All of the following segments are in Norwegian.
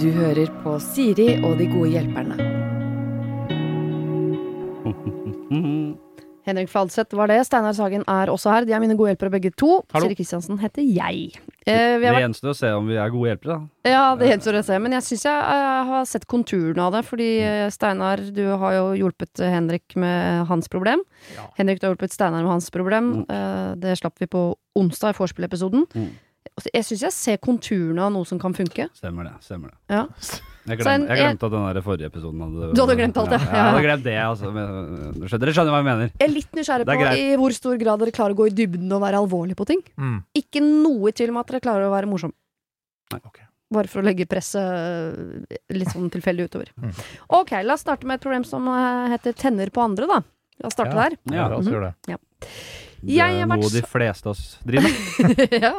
Du hører på Siri og de gode hjelperne. Henrik Fladseth var det. Steinar Sagen er også her. De er mine gode hjelpere begge to. Hallo. Siri Kristiansen heter jeg. Eh, vi Det gjenstår å se om vi er gode hjelpere, da. ja, det gjenstår å se. Men jeg syns jeg jeg, har sett konturene av det. Fordi eh, Steinar, du har jo hjulpet eh, Henrik med hans problem. Ja. Henrik, du har hjulpet Steinar med hans problem. Mm. Eh, det slapp vi på onsdag i vorspiel-episoden. Mm. Og Jeg syns jeg ser konturene av noe som kan funke. Stemmer det. stemmer det Ja. Jeg, glem, jeg glemte at den der forrige episoden hadde Du hadde glemt alt, ja. ja. Jeg hadde glemt det, altså. Men, du skjønner, dere skjønner hva jeg mener. Jeg er litt nysgjerrig er på i hvor stor grad dere klarer å gå i dybden og være alvorlig på ting. Mm. Ikke noe i tvil om at dere klarer å være morsom. Nei, Ok. Bare for å legge presset litt sånn tilfeldig utover. Mm. Ok, la oss starte med et problem som eh, heter tenner på andre, da. La oss starte Ja. der. Ja, la oss gjøre det. Det Jeg er har vært noe de fleste av oss driver med. ja.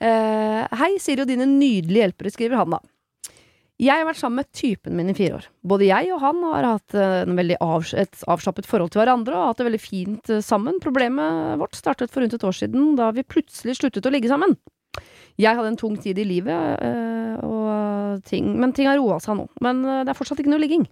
Uh, hei, Siri og dine nydelige hjelpere, skriver han da. Jeg har vært sammen med typen min i fire år. Både jeg og han har hatt eh, avs et avslappet forhold til hverandre og hatt det veldig fint eh, sammen. Problemet vårt startet for rundt et år siden, da vi plutselig sluttet å ligge sammen. Jeg hadde en tung tid i livet, eh, og ting, men ting har roa seg nå. Men eh, det er fortsatt ikke noe ligging.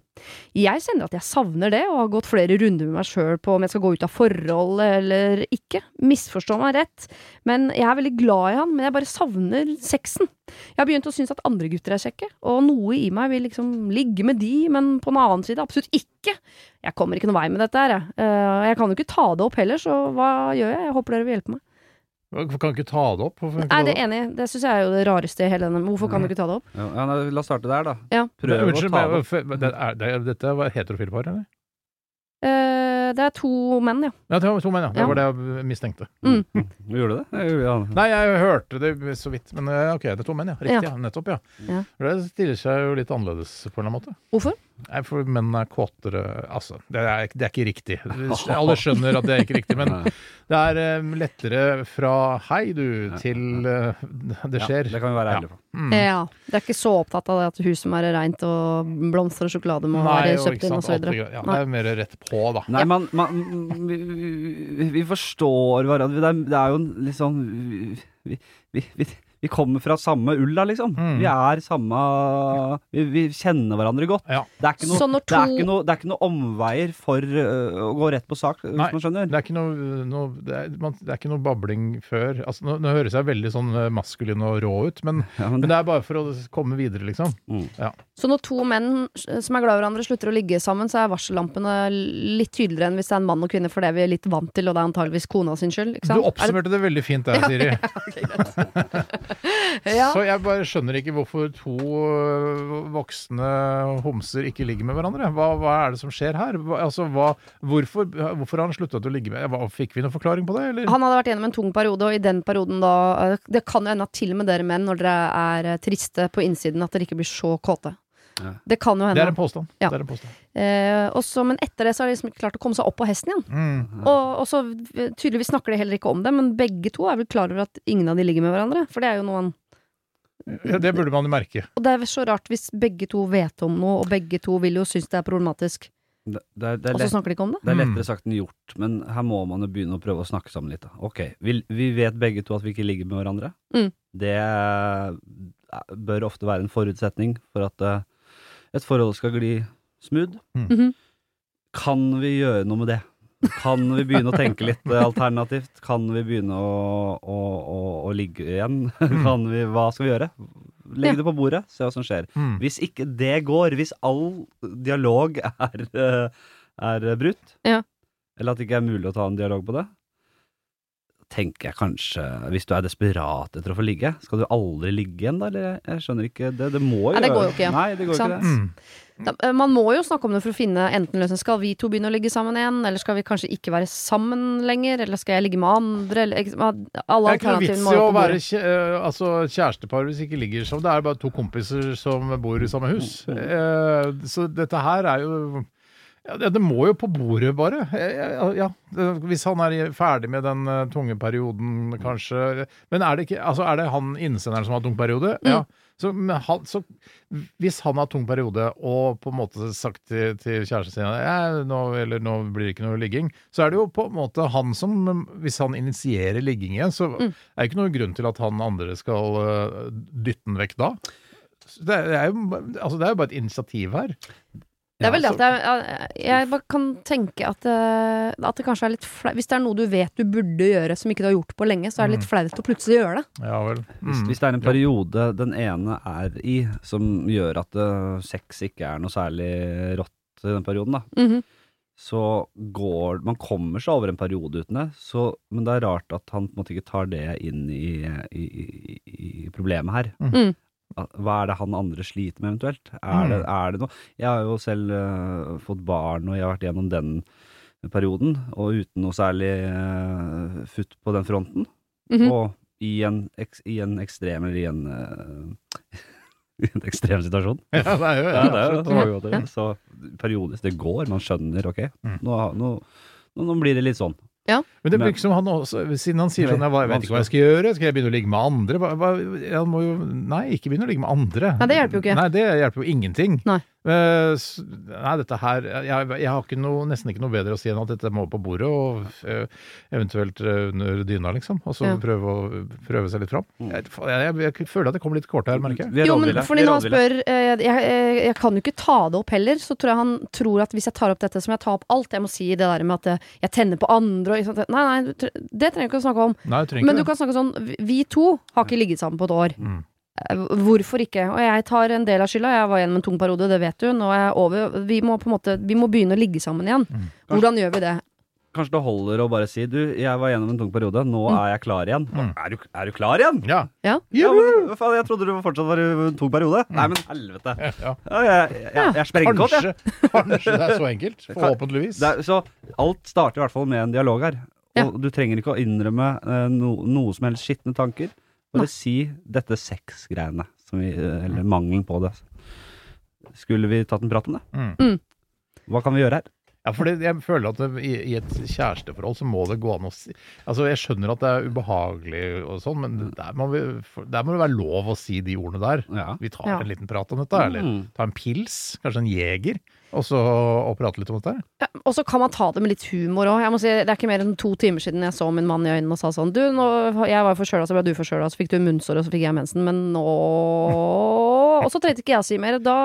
Jeg kjenner at jeg savner det, og har gått flere runder med meg sjøl på om jeg skal gå ut av forhold eller ikke. Misforstå meg rett, men jeg er veldig glad i han, men jeg bare savner sexen. Jeg har begynt å synes at andre gutter er kjekke, og noe i meg vil liksom ligge med de, men på den annen side absolutt ikke. Jeg kommer ikke noen vei med dette her, jeg. Eh, Jeg kan jo ikke ta det opp heller, så hva gjør jeg? Jeg håper dere vil hjelpe meg. Hvorfor kan du ikke ta det opp? Nei, det er enig. Det syns jeg er jo det rareste i hele denne. Hvorfor kan du ikke ta det opp? Ja, ja, la oss starte der, da. Ja. Prøv å Unnskyld, ta det opp. det er, det er, dette var heterofile par, eller? Eh, det er to menn, ja. Ja, det var to menn, ja. Det Ja. var det jeg mistenkte. Mm. Du gjorde det? Nei, jeg hørte det så vidt, men eh, ok, det er to menn, ja. Riktig, ja. Nettopp, ja. Ja. Det stiller seg jo litt annerledes på en eller annen måte. Hvorfor? Nei, for menn er kåtere Altså, det er, det er ikke riktig. Alle skjønner at det er ikke riktig, men det er um, lettere fra 'hei, du' til uh, 'det Ja, skjer'. det kan vi være Ja. ærlige på. Mm. Ja. Det er ikke så opptatt av det at huset må være reint og blomster og sjokolade må Nei, være kjøpt inn osv. og så videre. greia. Ja, det er mer rett på, da. Nei, man, man vi, vi, vi forstår hverandre. Det er, det er jo litt sånn vi, vi, vi, vi, kommer fra samme ulla, liksom. Mm. Vi er samme vi, vi kjenner hverandre godt. Ja. Det er ikke noe, Så det er to- noe, det er ikke noe omveier for uh, å gå rett på sak, hvis Nei. man skjønner. Det er ikke noe, noe, det er, man, det er ikke noe babling før. Altså, nå, nå høres jeg veldig sånn maskulin og rå ut, men, Ja, men, men det er bare for å komme videre, liksom. mm. Så når to menn som er glad i hverandre slutter å ligge sammen, så er varsellampene litt tydeligere enn hvis det er en mann og kvinne, for det er vi litt vant til, og det er antageligvis kona sin skyld. Ikke Du oppsummerte det veldig fint der, Siri. ja. Så jeg bare skjønner ikke hvorfor to øh, voksne homser ikke ligger med hverandre. Hva, hva er det som skjer her? Hva, altså, hva, hvorfor, hvorfor har han sluttet å ligge med hva, Fikk vi noen forklaring på det, eller? Han hadde vært gjennom en tung periode, og i den perioden da eh, Det kan jo hende at til og med dere menn, når dere er eh, triste på innsiden, at dere ikke blir så kåte. Ja. Det kan jo Det hende. er en påstand. Ja. Det er en påstand. Eh, også, men etter det så har de liksom ikke klart å komme seg opp på hesten igjen. Mm. Og, og så eh, tydeligvis snakker de heller ikke om det, men begge to er vel klar over at ingen av de ligger med hverandre. For det er jo noe han Ja, det burde man jo merke. Og det er vel så rart hvis begge to vet om noe, og begge to vil jo synes det er problematisk, Det, det, er, det, er og så snakker de ikke om det. det er Mm. lettere sagt enn gjort, men her må man jo begynne å prøve å snakke sammen litt. Da. Ok, vi, vi vet begge to at vi ikke ligger med hverandre. Mm. Det bør ofte være en forutsetning for at eh, et forhold skal gli smooth. Mhm. Kan vi gjøre noe med det? Kan vi begynne å tenke litt eh, alternativt? Kan vi begynne å, å, å, å ligge igjen? Kan vi, hva skal vi gjøre? Legg Ja. det på bordet, se hva som skjer. Mm. Hvis ikke det går, hvis all dialog er, eh, er brutt, Ja. eller at det ikke er mulig å ta en dialog på det, tenker jeg kanskje Hvis du er desperat etter å få ligge, skal du aldri ligge igjen da? Eller jeg skjønner ikke Det, det må jo Nei, det går jo ikke. Nei, det går Sant. ikke det. Mm. Da, eh, man må jo snakke om det for å finne enten løsning. Skal vi to begynne å ligge sammen igjen, eller skal vi kanskje ikke være sammen lenger, eller skal jeg ligge med andre, eller Alle Det er ikke noe alternativene vits må i å være kjæ øh, altså, kjærestepar hvis ikke ligger sammen. Det er bare to kompiser som bor i samme hus. Mm. Eh, så dette her er jo Ja, det, det må jo på bordet, bare. Ja, ja. Det- Hvis han er ferdig med den eh, tunge perioden, kanskje. Men er det ikke Altså, er det han innsenderen som har tung periode? Ja. Så, han, så hvis han har tung periode og på en måte sagt til, til kjæresten sin ja, nå, nå blir det ikke noe ligging, så er det jo på en måte han som Hvis han initierer ligging igjen, så er det ikke noen grunn til at han andre skal eh, dytte den vekk da. Det er, det er jo altså det er jo bare et initiativ her. Det er vel det at jeg, jeg bare kan tenke at, eh, at det kanskje er litt flaut Hvis det er noe du vet du burde gjøre som ikke du har gjort på lenge, så er det litt flaut å plutselig gjøre det. Ja vel. Mm. hvis det er en periode den ene er i som gjør at uh, sex ikke er noe særlig rått i den perioden, da, Mhm. så går Man kommer seg over en periode uten det, så, men det er rart at han på en måte ikke tar det inn i, i, i, i problemet her. Mm. Hva er det han andre sliter med, eventuelt? Er, det, er det noe Jeg har jo selv uh, fått barn, og jeg har vært gjennom den perioden, og uten noe særlig uh, futt på den fronten. Mhm. Og i en, ek, i en ekstrem, eller i en uh, I en ekstrem situasjon. Ja, det er jo Ja, det er jo absolutt. på mange. Så periodisk, det går, man skjønner, ok, Mm. nå, nå, nå blir det litt sånn. Men det blir virker som han også, siden han sier sånn jeg, vet ikke hva jeg skal gjøre, skal jeg begynne å ligge med andre? Hva, hva, han må jo Nei, ikke begynne å ligge med andre. Nei, det hjelper jo ikke. Nei, det hjelper jo ingenting. Nei. Eh, nei, dette her Jeg, jeg har ikke noe, nesten ikke noe bedre å si enn at dette må på bordet, og eh, eventuelt eh, under dyna, liksom. Og så Ja. prøve, å, prøve seg litt fram. Jeg, jeg, jeg, jeg føler at det kommer litt kort her, merker jeg. Jo, men fordi når han spør eh, jeg, jeg, jeg kan jo ikke ta det opp heller, så tror jeg han tror at hvis jeg tar opp dette, så må jeg ta opp alt. Jeg må si det der med at eh, jeg tenner på andre og. Nei, nei, det trenger du ikke å snakke om. Nei, Men du kan snakke sånn vi- Vi to har ikke ligget sammen på et år. Mm. Hvorfor ikke? Og jeg tar en del av skylda. Jeg var gjennom en tung periode, det vet du. Nå er jeg over. Vi må på en måte Vi må begynne å ligge sammen igjen. Mm. Hvordan gjør vi det? Kanskje det holder å bare si du, jeg var gjennom en tung periode, nå Mm. er jeg klar igjen. Mm. Er, du, er du klar igjen? Ja. Ja. Ja, men, jeg trodde du fortsatt var i en tung periode. Nei, men helvete. Ja. Ja, jeg, jeg, jeg, jeg sprenger godt, jeg. Kanskje, kanskje det er så enkelt. Forhåpentligvis. Det er, så alt starter i hvert fall med en dialog her. Ja. Og du trenger ikke å innrømme eh, no, noe som helst skitne tanker. Bare Nei. si dette sex-greiene, som vi, eller mangelen på det. Skulle vi tatt en prat om det? Mm. Hva kan vi gjøre her? Ja, for det, jeg føler at det, i, i et kjæresteforhold så må det gå an å si Altså, jeg skjønner at det er ubehagelig og sånn, men der må, vi, der må det være lov å si de ordene der. Ja. Vi tar Ja. en liten prat om dette, eller Mm. ta en pils, kanskje en jeger, og så og prate litt om dette. Ja, og så kan man ta det med litt humor òg. Si, det er ikke mer enn to timer siden jeg så min mann i øynene og sa sånn Du, nå, jeg var forkjøla, så ble du forkjøla, så fikk du munnsår, og så fikk jeg mensen, men nå Og så trengte ikke jeg å si mer. Da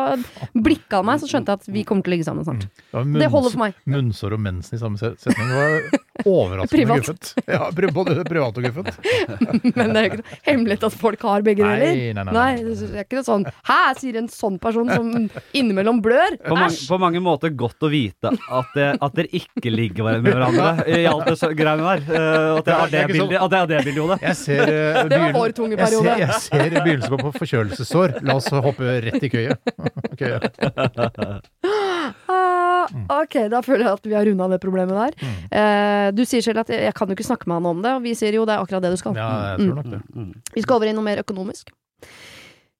blikka han meg, så skjønte jeg at vi kommer til å ligge sammen snart. Det, munns, Det holder for meg. Munnsår og mensen i samme setning setning var overraskende guffent. Ja, både privat og guffent. Men det er jo ikke noe hemmelighet at folk har begge Nei, deler. nei, nei, nei. det er ikke noe sånn Hæ, sier en sånn person som innimellom blør? På, mange, på mange måter godt å vite at, det, at dere ikke ligger med hverandre i alt det så- greiene der. Eh, at det er det Det bildet, at det er det bildet, Jode. Jeg ser eh, Det var vår tunge jeg ser, periode. jeg ser begynnelsen på forkjølelsessår. La oss hoppe rett i køye. Køye. Ah, ok, da føler jeg at vi har runda det problemet der. Mm. Eh, du sier selv at jeg, jeg kan jo ikke snakke med han om det, og vi sier jo det er akkurat det du skal. Ja, jeg tror nok det. Mm. Vi skal over i noe mer økonomisk.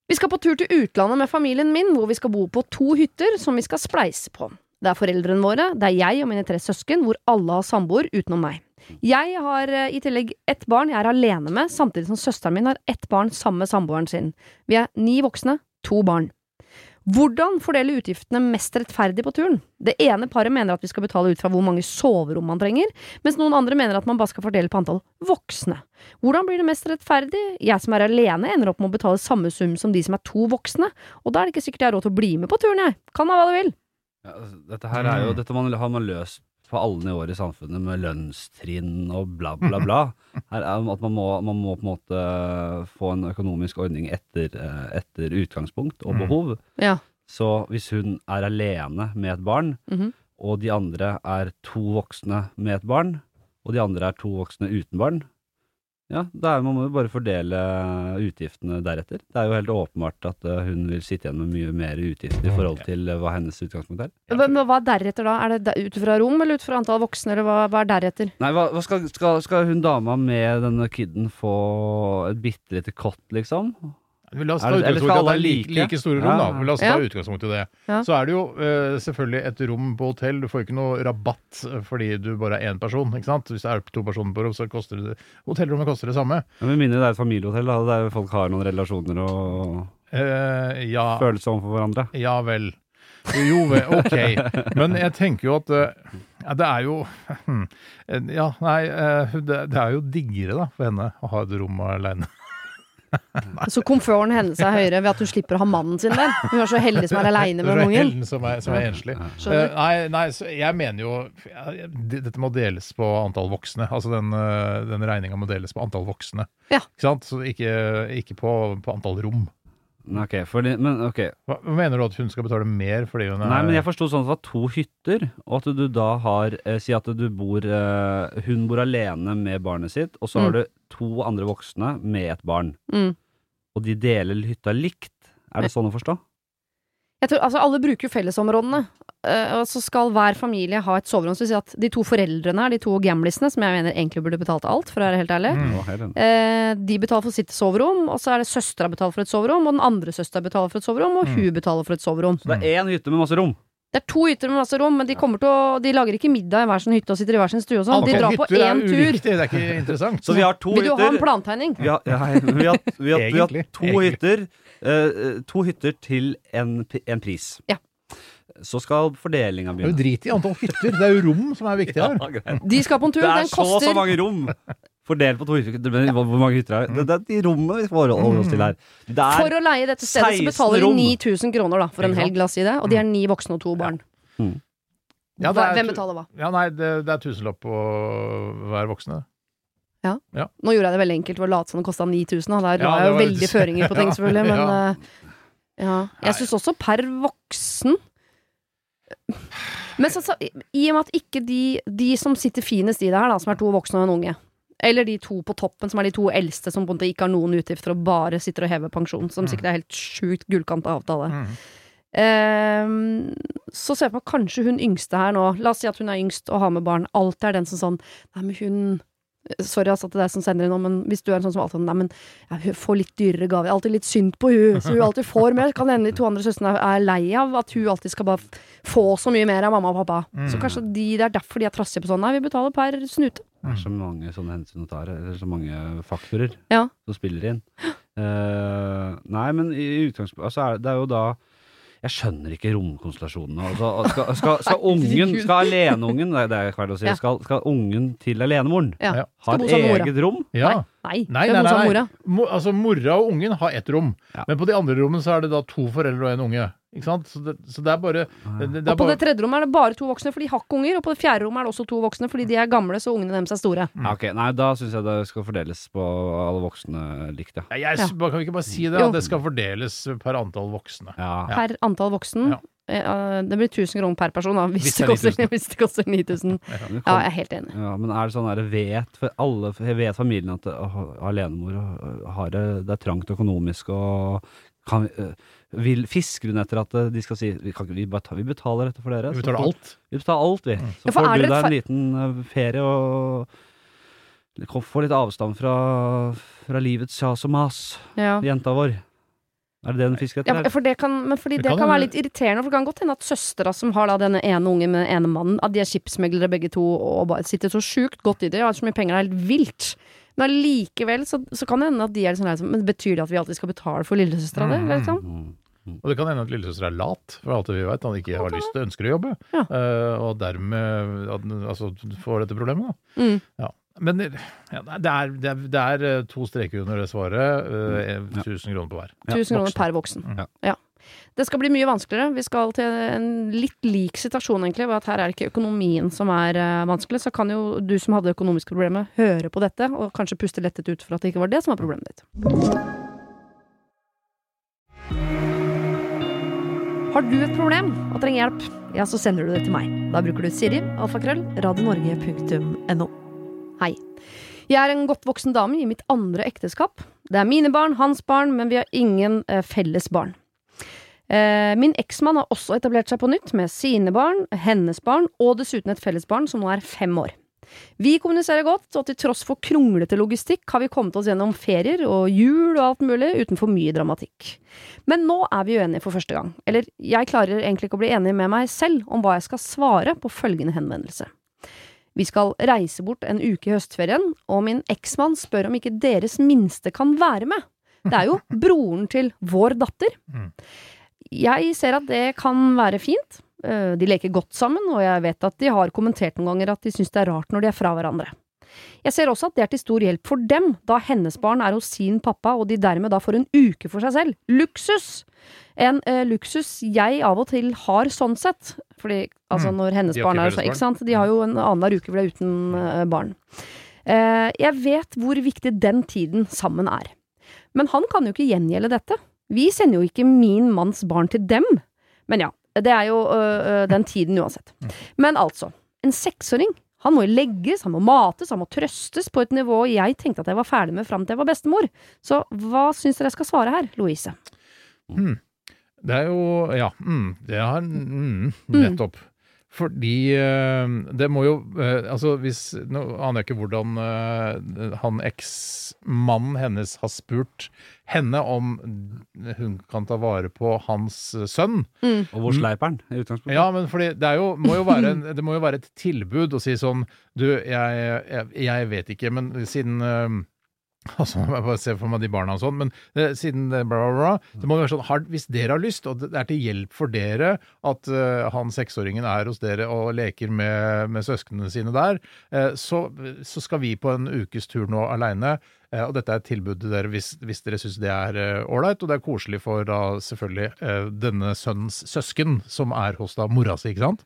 Vi skal på tur til utlandet med familien min, hvor vi skal bo på to hytter som vi skal spleise på. Det er foreldrene våre, det er jeg og mine tre søsken, hvor alle har samboer utenom meg. Jeg har eh, i tillegg ett barn jeg er alene med, samtidig som søsteren min har ett barn sammen med samboeren sin. Vi er ni voksne, to barn. Hvordan fordele utgiftene mest rettferdig på turen? Det ene paret mener at vi skal betale ut fra hvor mange soverom man trenger, mens noen andre mener at man bare skal fordele på antall voksne. Hvordan blir det mest rettferdig? Jeg som er alene, ender opp med å betale samme sum som de som er to voksne, og da er det ikke sikkert jeg har råd til å bli med på turen, jeg. Kan ha hva du vil. Ja, altså, dette her er jo Dette man, har man løst på alle nivåer i samfunnet med lønnstrinn og bla, bla, bla. Her er at man må, man må på en måte få en økonomisk ordning etter, eh, etter utgangspunkt og Mm. behov. Ja. Så hvis hun er alene med et barn, Mhm. og de andre er to voksne med et barn, og de andre er to voksne uten barn, ja, da er, man må jo bare fordele utgiftene deretter. Det er jo helt åpenbart at eh, hun vil sitte igjen med mye mer utgifter i forhold til eh, hva hennes utgangspunkt er. Hva, men hva er deretter da? Er det ut fra rom, eller ut fra antall voksne, eller hva, hva er deretter? Nei, hva, hva skal, skal, skal hun dama med denne kiden få et bitte lite kott, liksom? La oss ta utgangspunkt i at det er like, like? store rom, Ja. da. La oss ta Ja. utgangspunkt i det. Ja. Så er det jo eh, selvfølgelig et rom på hotell. Du får ikke noe rabatt eh, fordi du bare er én person. ikke sant? Hvis det er to personer på rom, så koster det hotellrommet koster det samme. Men Med mindre det er et familiehotell, da, der folk har noen relasjoner og Eh, ja, følelser overfor hverandre. ja vel. Jo vel, ok. Men jeg tenker jo at eh, ja, det er jo Ja, nei, eh, det, det er jo diggere da for henne å ha et rom aleine. Så komforten hennes er høyere ved at hun slipper å ha mannen sin der. Hun er så heldig som er aleine med ungen. Som er, som er enslig. Eh, nei, nei så jeg mener jo Dette må deles på antall voksne. Altså den, uh, den regninga må deles på antall voksne. Ja. Ikke sant? Så ikke, ikke på, på antall rom. Ok, fordi, men ok. Hva, mener du at hun skal betale mer fordi hun er Nei, men jeg forsto sånn at det var to hytter, og at du da har eh, Si at du bor eh, Hun bor alene med barnet sitt, og så Mm. har du to andre voksne med et barn. Mm. Og de deler hytta likt. Er det sånn å forstå? Jeg tror, altså Alle bruker jo fellesområdene. Eh, og så skal hver familie ha et soverom. Så vil si at de to foreldrene her, de to gamlisene, som jeg mener egentlig burde betalt alt, for å være helt ærlig, Mm. Eh, de betaler for sitt soverom, og så er det søstera betaler for et soverom, og den andre søstera betaler for et soverom, og Mm. hun betaler for et soverom. Så det er én hytte med masse rom. Det er to hytter med masse rom, men de kommer til å De lager ikke middag i hver sin hytte og sitter i hver sin stue og sånn. De drar på hytter én tur. det er ikke interessant. Så vi har to Vil du ha en plantegning? Vi har, ja, vi, har, vi, har, vi, har, vi har to Egentlig. hytter. uh, to hytter til en, en pris. Ja. Så skal fordelinga Det er jo begynne. drit i antall hytter. Det er jo rom som er viktig her. Ja. De skal på en tur, Det er så og så mange rom! Fordelt på to hytter. ja. Hvor mange hytter er det? Det, det er de rommene vi forholder oss til her. Det er For å leie dette stedet så betaler de 9000 kroner da, for en helg, la oss si det. Og de er ni voksne og to barn. Ja, det er- Hvem betaler hva? Ja, nei, det, det er tusenlapp på hver voksne. Nå gjorde jeg det veldig enkelt ved å late som det kosta 9000. Da. Der Ja, la det jeg jo veldig føringer på ting, selvfølgelig. Men ja. eh, ja. Jeg syns også per voksen Men så, så, i og med at ikke de, de som sitter finest i det her, da, som er to voksne og en unge eller de to på toppen, som er de to eldste som på en måte ikke har noen utgifter og bare sitter og hever pensjon, som Mm. sikkert er helt sjukt gullkant avtale. Mm. Ehm, så ser jeg på kanskje hun yngste her nå. La oss si at hun er yngst og har med barn. Alltid er den som sånn Nei, men hun Sorry altså til deg som sender inn nå, men hvis du er en sånn som alltid Nei, men jeg får litt dyrere gaver. Er alltid litt synd på hun så hun alltid får mer. Kan hende de to andre søstrene er lei av at hun alltid skal bare få så mye mer av mamma og pappa. Så Mm. kanskje de, det er derfor de er trassige på sånn. Nei, vi betaler per snute. Det er så mange sånne hensyn å ta her, eller så mange faktorer Ja. som spiller inn. Uh, nei, men i utgangspunktet altså er, Det er jo da Jeg skjønner ikke romkonstellasjonene. Altså, skal, skal, skal ungen Skal aleneungen Det er feil å si. Ja. Skal, skal ungen til alenemoren Ja. Ha et eget rom? Ja. Nei, Nei, det nei, er nei. nei. mora. Mo, altså, mora og ungen har ett rom, Ja. men på de andre rommene så er det da to foreldre og en unge. Ikke sant? Så det, så det er bare det, det, det er Og på bare, det tredje rommet er det bare to voksne, for de har ikke unger. Og på det fjerde rommet er det også to voksne, fordi de er gamle, så ungene deres er store. Mm. ok, Nei, da syns jeg det skal fordeles på alle voksne likt, ja. Jeg, Ja. Kan vi ikke bare si det? Jo. At det skal fordeles per antall voksne. ja. Ja. Per antall voksen. Ja. Eh, det blir 1000 kroner per person, da, hvis, Hvis det, er koster, 9000. hvis det koster 9000. Ja, jeg er helt enig. Ja, men er det sånn der, vet for alle vet familien at alenemor har det, det er trangt økonomisk og kan, uh, vil, Fisker hun etter at uh, de skal si vi, kan, vi, bare ta, vi betaler dette for dere? Vi betaler alt. Vi betaler alt, vi. Så Ja, får du deg en liten uh, ferie og Få litt avstand fra, fra livets kjas og mas, Ja. jenta vår. Er det det den fisker Ja, for det kan, men fordi Det det, kan kan være litt irriterende, for det kan godt hende at søstera som har da denne ene ungen med den ene mannen, at de er skipsmeglere begge to og bare sitter så sjukt godt i det, og har så mye penger, det er helt vilt. Men allikevel så, så kan det hende at de er sånn her som Men betyr det at vi alltid skal betale for lillesøstera di? Mm. Liksom? Mm. Og det kan hende at lillesøster er lat, for alt vi vet. Han ikke har lyst til, ønsker å jobbe. Ja. Eh, og dermed altså, får dette problemet. Da. Mm. Ja. Men det, ja, det, er, det, er, det er eh, to streker under det svaret. 1000 kroner på hver. Ja, 1000 kroner per voksen. Ja. Ja. Det skal bli mye vanskeligere. Vi skal til en litt lik situasjon, egentlig. Hvor at her er det ikke økonomien som er eh, vanskelig. Så kan jo du som hadde økonomiske problemer, høre på dette, og kanskje puste lettet ut for at det ikke var det som var problemet ditt. Har du et problem og trenger hjelp, ja, så sender du det til meg. Da bruker du Siri, alfakrøll, radionorge.no. Hei. Jeg er en godt voksen dame i mitt andre ekteskap. Det er mine barn, hans barn, men vi har ingen eh, felles barn. Eh, min eksmann har også etablert seg på nytt med sine barn, hennes barn og dessuten et felles barn som nå er fem år. Vi kommuniserer godt, og til tross for kronglete logistikk har vi kommet oss gjennom ferier og jul og alt mulig uten for mye dramatikk. Men nå er vi uenige for første gang. Eller, jeg klarer egentlig ikke å bli enig med meg selv om hva jeg skal svare på følgende henvendelse. Vi skal reise bort en uke i høstferien, og min eksmann spør om ikke deres minste kan være med. Det er jo broren til vår datter. Mm. Jeg ser at det kan være fint. Eh, De leker godt sammen, og jeg vet at de har kommentert noen ganger at de syns det er rart når de er fra hverandre. Jeg ser også at det er til stor hjelp for dem, da hennes barn er hos sin pappa, og de dermed da får en uke for seg selv. Luksus! En eh, luksus jeg av og til har sånn sett. Fordi altså Mm. når hennes barn er sånn, ikke sant. De har jo en annenhver uke hvor de er uten eh, barn. Eh, jeg vet hvor viktig den tiden sammen er. Men han kan jo ikke gjengjelde dette. Vi sender jo ikke min manns barn til dem. Men ja, det er jo øh, øh, den tiden uansett. Men altså, en seksåring, han må jo legges, han må mates, han må trøstes på et nivå jeg tenkte at jeg var ferdig med fram til jeg var bestemor. Så hva syns dere jeg skal svare her, Louise? Det er jo Ja, mm, det har mm, Nettopp. Fordi eh, det må jo eh, Altså, hvis Nå aner jeg ikke hvordan eh, han eksmannen hennes har spurt henne om hun kan ta vare på hans sønn. sønn. Og hvor sleip er den, i utgangspunktet? Ja, men fordi det er jo, må jo være en, det må jo være et tilbud å si sånn Du, jeg, jeg, jeg vet ikke, men siden Altså, jeg bare ser for meg de barna og sånn, men eh, siden det bla, bla, bla, det må være sånn har, Hvis dere har lyst, og det er til hjelp for dere at eh, han seksåringen er hos dere og leker med, med søsknene sine der, eh, så, så skal vi på en ukes tur nå aleine. Eh, og dette er et tilbud til dere hvis, hvis dere syns det er ålreit, og det er koselig for da selvfølgelig eh, denne sønnens søsken, som er hos da mora si, ikke sant?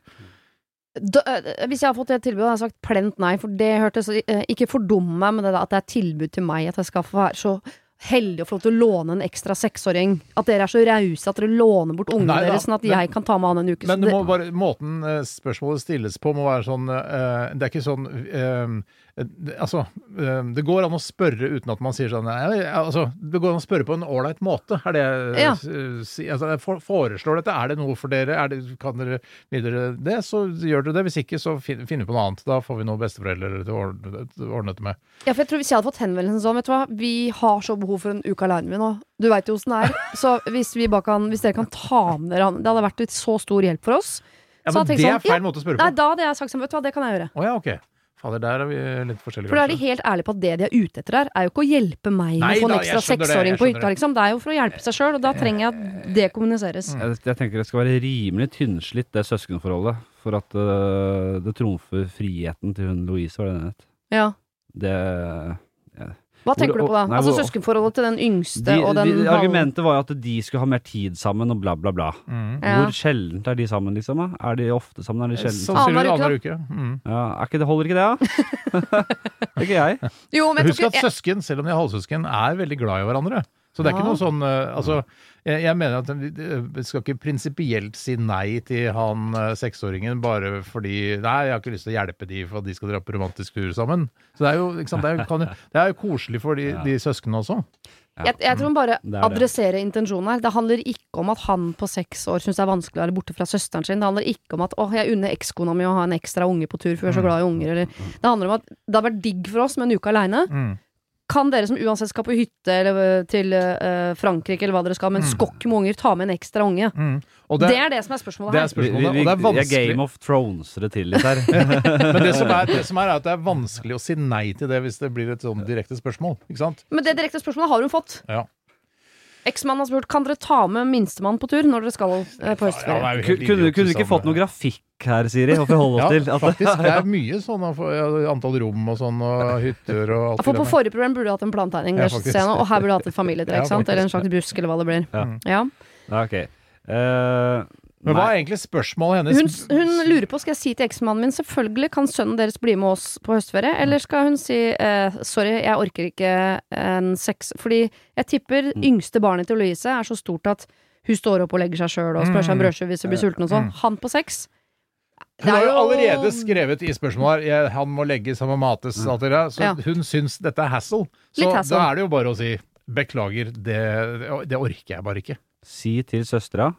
Da, øh, hvis jeg har fått det tilbudet, hadde jeg sagt plent nei, for det hørtes øh, Ikke fordum meg med det da, at det er tilbud til meg, at jeg skal få være så heldig å få lov til å låne en ekstra seksåring. At dere er så rause at dere låner bort ungene Nei deres, sånn at men- jeg kan ta med han en uke. Men det må bare, måten eh, spørsmålet stilles på må være sånn uh, Det er ikke sånn eh, det, Altså, eh, det går an å spørre uten at man sier sånn nei, altså, Det går an å spørre på en ålreit måte, er det Ja. eh, altså, Jeg foreslår dette. Er det noe for dere? Er det, kan dere videre det, så gjør dere det. Hvis ikke, så fin, finner vi på noe annet. Da får vi noen besteforeldre til å ordne, ordne dette med. Ja, for jeg tror Hvis jeg hadde fått henvendelsen sånn, vet du hva, vi har så behov for en uke aleine nå. Du veit jo åssen det er. Så hvis, kan, hvis dere kan ta med dere han Det hadde vært et så stor hjelp for oss. Ja, Så men det er er sånn, feil måte å spørre Nei, på. da hadde jeg sagt sånn, vet du hva, det kan jeg gjøre. Oh, ja, ok. Fader, der er vi litt forskjellige, For da er de helt ærlige på at det de er ute etter der, er jo ikke å hjelpe meg med å få en da, ekstra seksåring på hytta, det. liksom. Det er jo for å hjelpe seg sjøl, og da trenger jeg at det kommuniseres. Mm. Jeg, jeg tenker det skal være rimelig tynnslitt, det søskenforholdet, for at uh, det trumfer friheten til hun Louise, var det det het. Ja. Det Hva tenker Hvor- du på da? nei, Altså søskenforholdet til den yngste de, og den de, Argumentet var jo at de skulle ha mer tid sammen, og bla, bla, bla. Mm. Ja. Hvor sjeldent er de sammen, liksom? da? Er de ofte sammen? Er de sjeldent? sammen? Sannsynligvis Annenhver annenhver uke. Mm. Ja, er ikke det, holder ikke det, da? det er ikke jeg. Jo, men Husk at søsken, selv om de er halvsøsken, er veldig glad i hverandre. Så det er Ja. ikke noe sånn eh, Altså, jeg, jeg mener at vi skal ikke prinsipielt si nei til han eh, seksåringen bare fordi Nei, jeg har ikke lyst til å hjelpe de for at de skal dra på romantisk tur sammen. Så det er jo, ikke sant, det er jo, kan, det er jo koselig for de, Ja. de søsknene også. Ja. jeg, jeg tror man bare er adresserer intensjonen her. Det handler ikke om at han på seks år syns det er vanskelig å være borte fra søsteren sin. Det handler ikke om at 'å, jeg unner ekskona mi å ha en ekstra unge på tur, for vi er så Mm. glad i unger', eller Det handler om at det har vært digg for oss med en uke aleine. Mm. Kan dere som uansett skal på hytte eller øh, til uh, Frankrike eller hva dere skal, med en Mm. skokk med unger, ta med en ekstra unge? Mm. Og Det, det, er det som er spørsmålet det her. er spørsmålet. Vi, og vi, det er vi, er vanskelig. Game of Thrones det til litt her. Men det som, er, det som er, er at det er vanskelig å si nei til det hvis det blir et sånn direkte spørsmål. Ikke sant? Men det direkte spørsmålet har hun fått. Ja. Eksmannen har spurt kan dere ta med minstemann på tur når dere skal øh, på Ja, høstferie. er helt Kunne, du ikke fått noe grafikk her, Siri, å forholde Ja, oss til? At- faktisk. Det er mye sånn ja, antall rom og sånn, og hytter og alt For på forrige program burde du hatt en plantegning, Ja, nå, og her burde du hatt et familietre, Ja, ikke sant? Eller en slags busk, eller hva det blir. Ja. Ja. Ja, ok. Eh, Men hva er egentlig spørsmålet hennes? Hun, hun lurer på, skal jeg si til eksmannen min, selvfølgelig kan sønnen deres bli med oss på høstferie, eller skal hun si eh, sorry, jeg orker ikke en sex Fordi jeg tipper Mm. yngste barnet til Louise er så stort at hun står opp og legger seg sjøl og spør seg om Mm. brødskive hvis hun blir sulten og sånn. Mm. Han på sex Hun har jo allerede skrevet i spørsmålet her han må legges, han må mates, alt det der. Så Ja. hun syns dette er hassle. Så hassle. da er det jo bare å si beklager, det, det orker jeg bare ikke. Si til søstera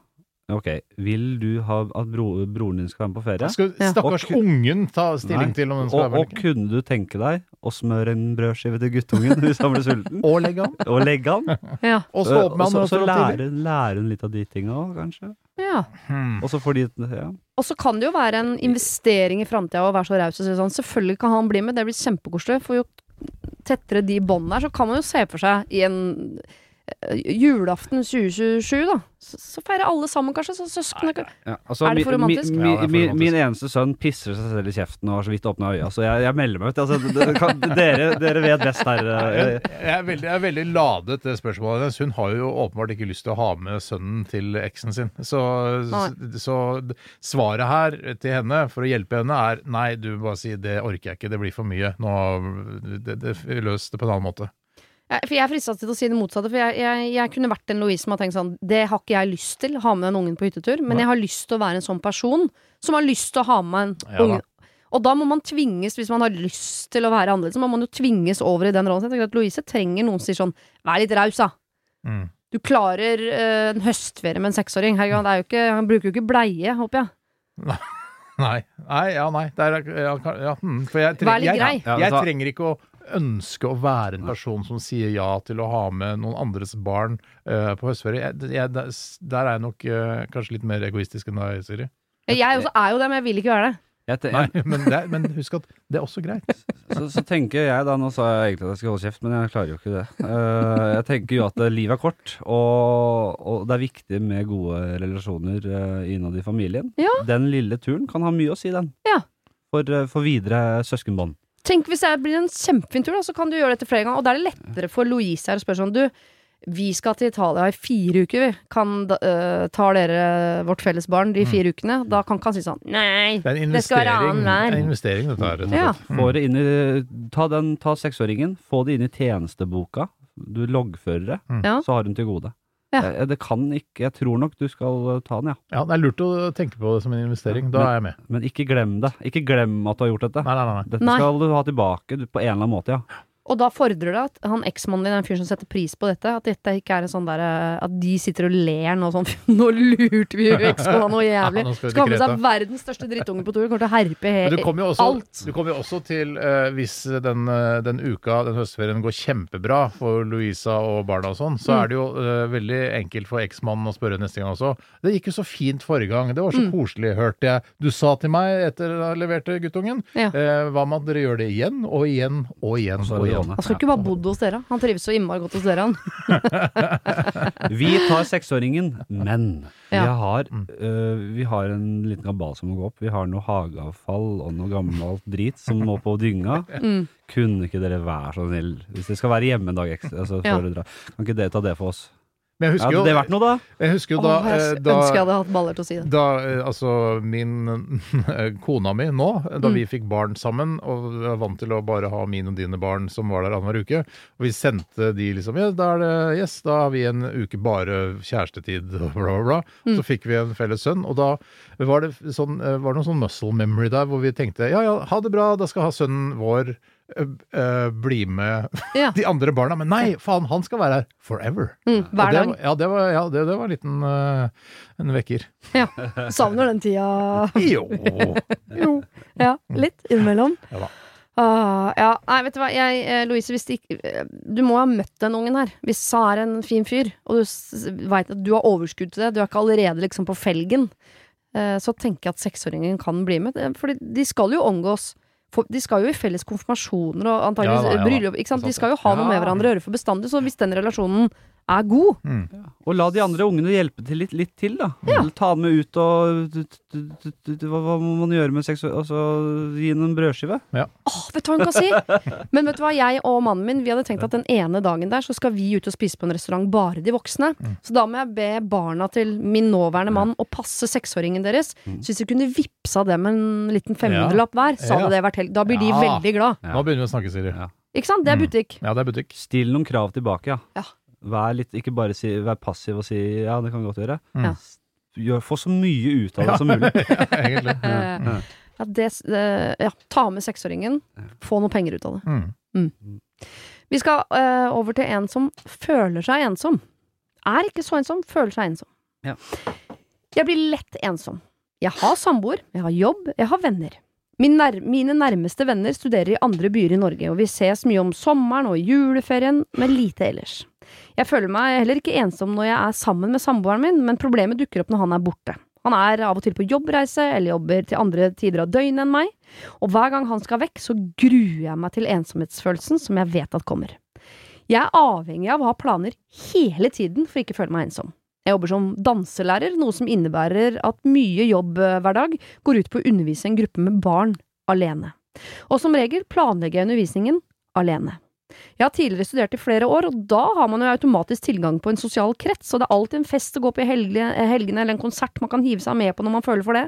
Ok, vil du ha at bro, broren din skal være med på ferie? Skal Ja. stakkars Og ungen ta stilling Nei. til om den skal Og, være og med? kunne du tenke deg å smøre en brødskive til guttungen hvis han blir sulten? Og legge han. Og legge han? Ja. Og stå opp med Og han. så, så lære, lære hun litt av de tinga òg, kanskje. ja. Hmm. Og så får de ja. Og så kan det jo være en investering i framtida å være så raus og si sånn Selvfølgelig kan han bli med, det blir kjempekoselig. For jo tettere de båndene er, så kan man jo se for seg i en julaften 2027, da. Så, så feirer alle sammen, kanskje. Så søsknene Ja, altså, Er det for romantisk? mi- Ja, det for mi- romantisk. Min eneste sønn pisser seg selv i kjeften og har så vidt åpna øya, så jeg, jeg melder meg ut. Altså, det- det kan, dere, dere vet best her. Jeg, eh, jeg, er veldig, jeg er veldig ladet, det spørsmålet hennes. Hun har jo åpenbart ikke lyst til å ha med sønnen til eksen sin. Så, så, så svaret her til henne, for å hjelpe henne, er nei, du bare si det orker jeg ikke, det blir for mye. Nå, det, det, løs det på en annen måte. Ja, for Jeg er frista til å si det motsatte. For jeg, jeg, jeg kunne vært en Louise som har tenkt sånn Det har ikke jeg lyst til, ha med den ungen på hyttetur. Men jeg har lyst til å være en sånn person som har lyst til å ha med en Ja unge. Og da må man tvinges, hvis man har lyst til å være annerledes, så må man jo tvinges over i den rollen. Jeg tenker at Louise trenger noen som sier sånn Vær litt raus, da. Mm. Du klarer uh, en høstferie med en seksåring. Herregud, det er jo ikke, han bruker jo ikke bleie, håper jeg. Nei. nei, ja, nei. Det er, ja, ja, hmm, for jeg, Vær litt jeg, jeg altså- trenger ikke å ønske å være en person som sier ja til å ha med noen andres barn uh, på høstferie. Jeg, jeg, der er jeg nok uh, kanskje litt mer egoistisk enn deg, Siri. Jeg også er jo det, men jeg vil ikke være det. Jeg, Nei, men, det, men husk at det er også greit. så, så tenker jeg da, nå sa jeg egentlig at jeg skulle holde kjeft, men jeg klarer jo ikke det. Uh, jeg tenker jo at livet er kort, og, og det er viktig med gode relasjoner uh, innad i familien. Ja. Den lille turen kan ha mye å si, den. Ja. For, for videre søskenbånd. Tenk hvis det blir en kjempefin tur, da, så kan du gjøre dette flere ganger. Og da er det lettere for Louise her å spørre sånn Du, vi skal til Italia i fire uker, vi. Kan, da- øh, tar dere vårt felles barn de fire ukene? Da kan ikke han si sånn Nei. Det Det skal være annenhver. Det er en investering dette her. Ja. Mm. Få det inn i, ta, den, ta seksåringen, få det inn i tjenesteboka. Du loggfører det, Mm. Så har hun til gode. Ja. Eh, Det kan ikke Jeg tror nok du skal eh, ta den, ja. Ja, det er lurt å tenke på det som en investering. Da er jeg med. Men ikke glem det. Ikke glem at du har gjort dette. Nei, nei, nei. nei. Dette Nei. skal du ha tilbake du, på en eller annen måte, ja. Og da fordrer det at han eksmannen din er en fyr som setter pris på dette. At dette ikke er en sånn derre At de sitter og ler nå sånn Nå lurte vi jo eksmannen noe jævlig. Ja, skal ha med seg verdens største drittunge på tur. Kommer til å herpe he du kommer jo også, alt. du kommer jo også til, uh, hvis den, eh, den uka, den høstferien, går kjempebra for Louisa og barna og sånn, så Mm. er det jo uh, veldig enkelt for eksmannen å spørre neste gang også. Det gikk jo så fint forrige gang. Det var så Mm. koselig, hørte jeg. Du sa til meg etter at jeg leverte guttungen. Ja. Eh, hva med at dere gjør det igjen og igjen og igjen Og igjen? Låne. Han skal ikke bare bodd hos dere. Han trives så innmari godt hos dere, han. Vi tar seksåringen, men vi, har, øh, vi har en liten kabal som må gå opp. Vi har noe hageavfall og noe gammelt drit som må på dynga. Mm. Kunne ikke dere være så snill, hvis dere skal være hjemme en dag ekstra, altså, Ja. kan ikke dere ta det for oss? Men jeg husker Hadde det vært noe, da? jeg husker jo da, Åh, jeg eh, da ønsker jeg hadde hatt baller til å si det. Da, eh, altså, min kona mi nå, da Mm. vi fikk barn sammen, og vi var vant til å bare ha mine og dine barn som var der annenhver uke, og vi sendte de liksom Ja, da er det Yes, da har vi en uke bare kjærestetid, og bla, bla, bla. Mm. Så fikk vi en felles sønn, og da var det, sånn, eh, var det noen sånn muscle memory der, hvor vi tenkte ja, ja, ha det bra, da skal ha sønnen vår bli med Ja. de andre barna. Men nei, faen, han skal være her forever. Mm, hver dag. Det, ja, det var, ja, det, det var en liten uh, en vekker. Ja. Savner den tida. Jo. jo. Ja, litt innimellom. Ja da. Ah, ja, nei, vet du hva, jeg, eh, Louise, hvis det ikke eh, Du må ha møtt den ungen her. Hvis han er en fin fyr, og du veit at du har overskudd til det, du er ikke allerede liksom på felgen, eh, så tenker jeg at seksåringen kan bli med. Eh, Fordi de skal jo omgås. For de skal jo i felles konfirmasjoner og antakeligvis Ja ja bryllup. De skal jo ha noe med hverandre å gjøre for bestandig. Så hvis den relasjonen er god Mm. Og la de andre ungene hjelpe til litt, litt til, da. Eller Ta dem med ut og Hva, hva må man gjøre med sex? Altså, gi dem en brødskive? Åh, vet du hva hun kan si? Men vet du hva, jeg og mannen min Vi hadde tenkt at den ene dagen der Så skal vi ut og spise på en restaurant Bare de voksne Så da må jeg be barna til min nåværende mann Å passe seksåringen deres Så hvis vi kunne vippsa dem en liten 500-lapp hver Så hadde Ja. det vært helt Da blir de Ja. veldig glad Ja. Nå begynner vi å snakke, Siri. Ja. Ikke sant? Det er Mm. butikk Ja, det er butikk. Still noen krav tilbake, ja. Ja. Vær litt, ikke bare si, vær passiv og si ja, det kan godt gjøre. Mm. Ja. Gjør, få så mye ut av det som mulig. Egentlig. Eh, Ja. ja, det, eh, ja, ta med seksåringen Få noe penger ut av det Mm. Vi skal uh, over til en som føler seg ensom Er ikke så ensom, føler seg ensom Ja. Jeg blir lett ensom. Jeg har samboer, jeg har jobb, jeg har venner. Min nær mine nærmeste venner studerer i andre byer i Norge, og vi ses mye om sommeren og i juleferien, men lite ellers. Jeg føler meg heller ikke ensom når jeg er sammen med samboeren min, men problemet dukker opp når han er borte. Han er av og til på jobbreise eller jobber til andre tider av døgnet enn meg, og hver gang han skal vekk, så gruer jeg meg til ensomhetsfølelsen som jeg vet at kommer. Jeg er avhengig av å ha planer hele tiden for ikke å føle meg ensom. Jeg jobber som danselærer, noe som innebærer at mye jobb eh, hver dag går ut på å undervise en gruppe med barn alene. Og som regel planlegger jeg undervisningen alene. Jeg har tidligere studert i flere år, og da har man jo automatisk tilgang på en sosial krets, og det er alltid en fest å gå på i helge- helgene, eller en konsert man kan hive seg med på når man føler for det.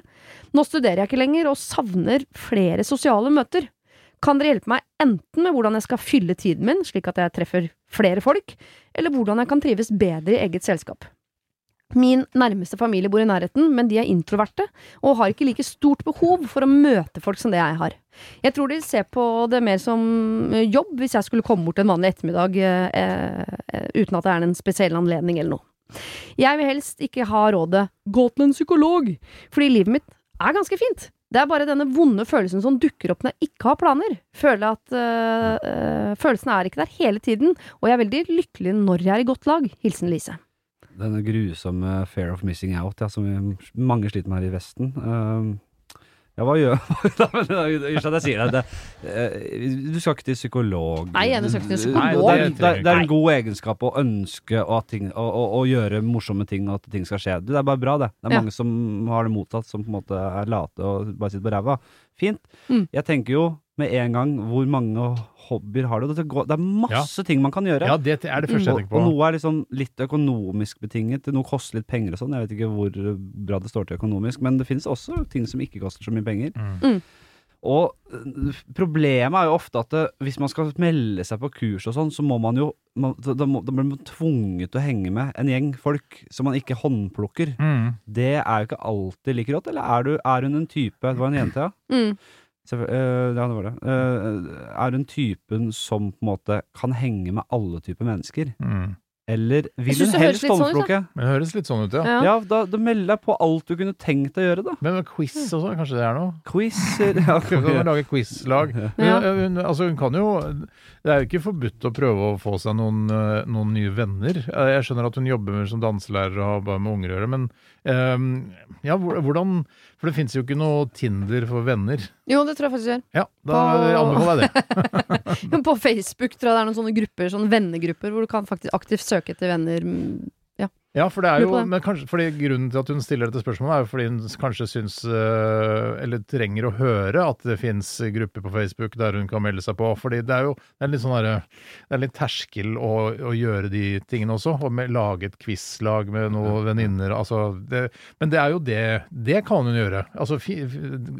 Nå studerer jeg ikke lenger, og savner flere sosiale møter. Kan dere hjelpe meg enten med hvordan jeg skal fylle tiden min, slik at jeg treffer flere folk, eller hvordan jeg kan trives bedre i eget selskap? Min nærmeste familie bor i nærheten, men de er introverte og har ikke like stort behov for å møte folk som det jeg har. Jeg tror de ser på det mer som eh, jobb hvis jeg skulle komme bort en vanlig ettermiddag eh, eh, uten at det er en spesiell anledning eller noe. Jeg vil helst ikke ha rådet 'gå til en psykolog', fordi livet mitt er ganske fint. Det er bare denne vonde følelsen som dukker opp når jeg ikke har planer. Føler at øh, øh, Følelsen er ikke der hele tiden, og jeg er veldig lykkelig når jeg er i godt lag. Hilsen Lise. Denne grusomme fair of missing out, ja, som mange sliter med her i Vesten. Um, ja, hva gjør Nei, men Unnskyld at jeg sier det. det eh, du skal ikke til psykolog. Nei, jeg skal ikke til Nei, psykolog. Det, er- det, er- det er en god egenskap å ønske å, ting, å, å, å gjøre morsomme ting, og at ting skal skje. Det er bare bra, det. Det er Ja. mange som har det mottatt, som på en måte er late og bare sitter på ræva. Fint. Mm. Jeg tenker jo med en gang hvor mange hobbyer har du? Det, det er masse ting man kan gjøre. Ja, det er det første jeg tenker på. og noe er liksom litt økonomisk betinget, noe koster litt penger og sånn. Jeg vet ikke hvor bra det står til økonomisk, men det finnes også ting som ikke koster så mye penger. Mm. Mm. Og øh, problemet er jo ofte at det, hvis man skal melde seg på kurs og sånn, så må man jo man, da, må, da blir man tvunget til å henge med en gjeng folk som man ikke håndplukker. Mm. Det er jo ikke alltid like rått, eller er, du, er hun en type Det var en jente, ja? Mm. Selvfø- øh, ja, det var det. Øh, er hun typen som på en måte kan henge med alle typer mennesker? Mm. Eller vil Jeg hun helst håndplukke? sånn det høres litt sånn ut, ja. Ja. Ja, da, da meld deg på alt du kunne tenkt å gjøre, da. Men quiz og sånn, kanskje det er noe? Quiz ja, Kan man lage quizlag? Ja. øh, hun, altså, hun kan jo Det er jo ikke forbudt å prøve å få seg noen, noen nye venner. Eh, Jeg skjønner at hun jobber som danselærer og har bare med unger å gjøre, men ja, hvordan For det fins jo ikke noe Tinder for venner. Jo, det tror jeg faktisk gjør. Ja, da På- anbefaler jeg det. På Facebook tror jeg det er noen sånne grupper, sånne vennegrupper, hvor du kan faktisk aktivt søke etter venner. Ja, for det er jo men kanskje, fordi Grunnen til at hun stiller dette spørsmålet, er jo fordi hun kanskje syns øh, Eller trenger å høre at det fins grupper på Facebook der hun kan melde seg på. Fordi det er jo det er litt sånn der, Det er litt terskel å, å gjøre de tingene også. Og med, lage et quizlag med noen venninner. Altså, det, men det er jo det Det kan hun gjøre. Altså, fi,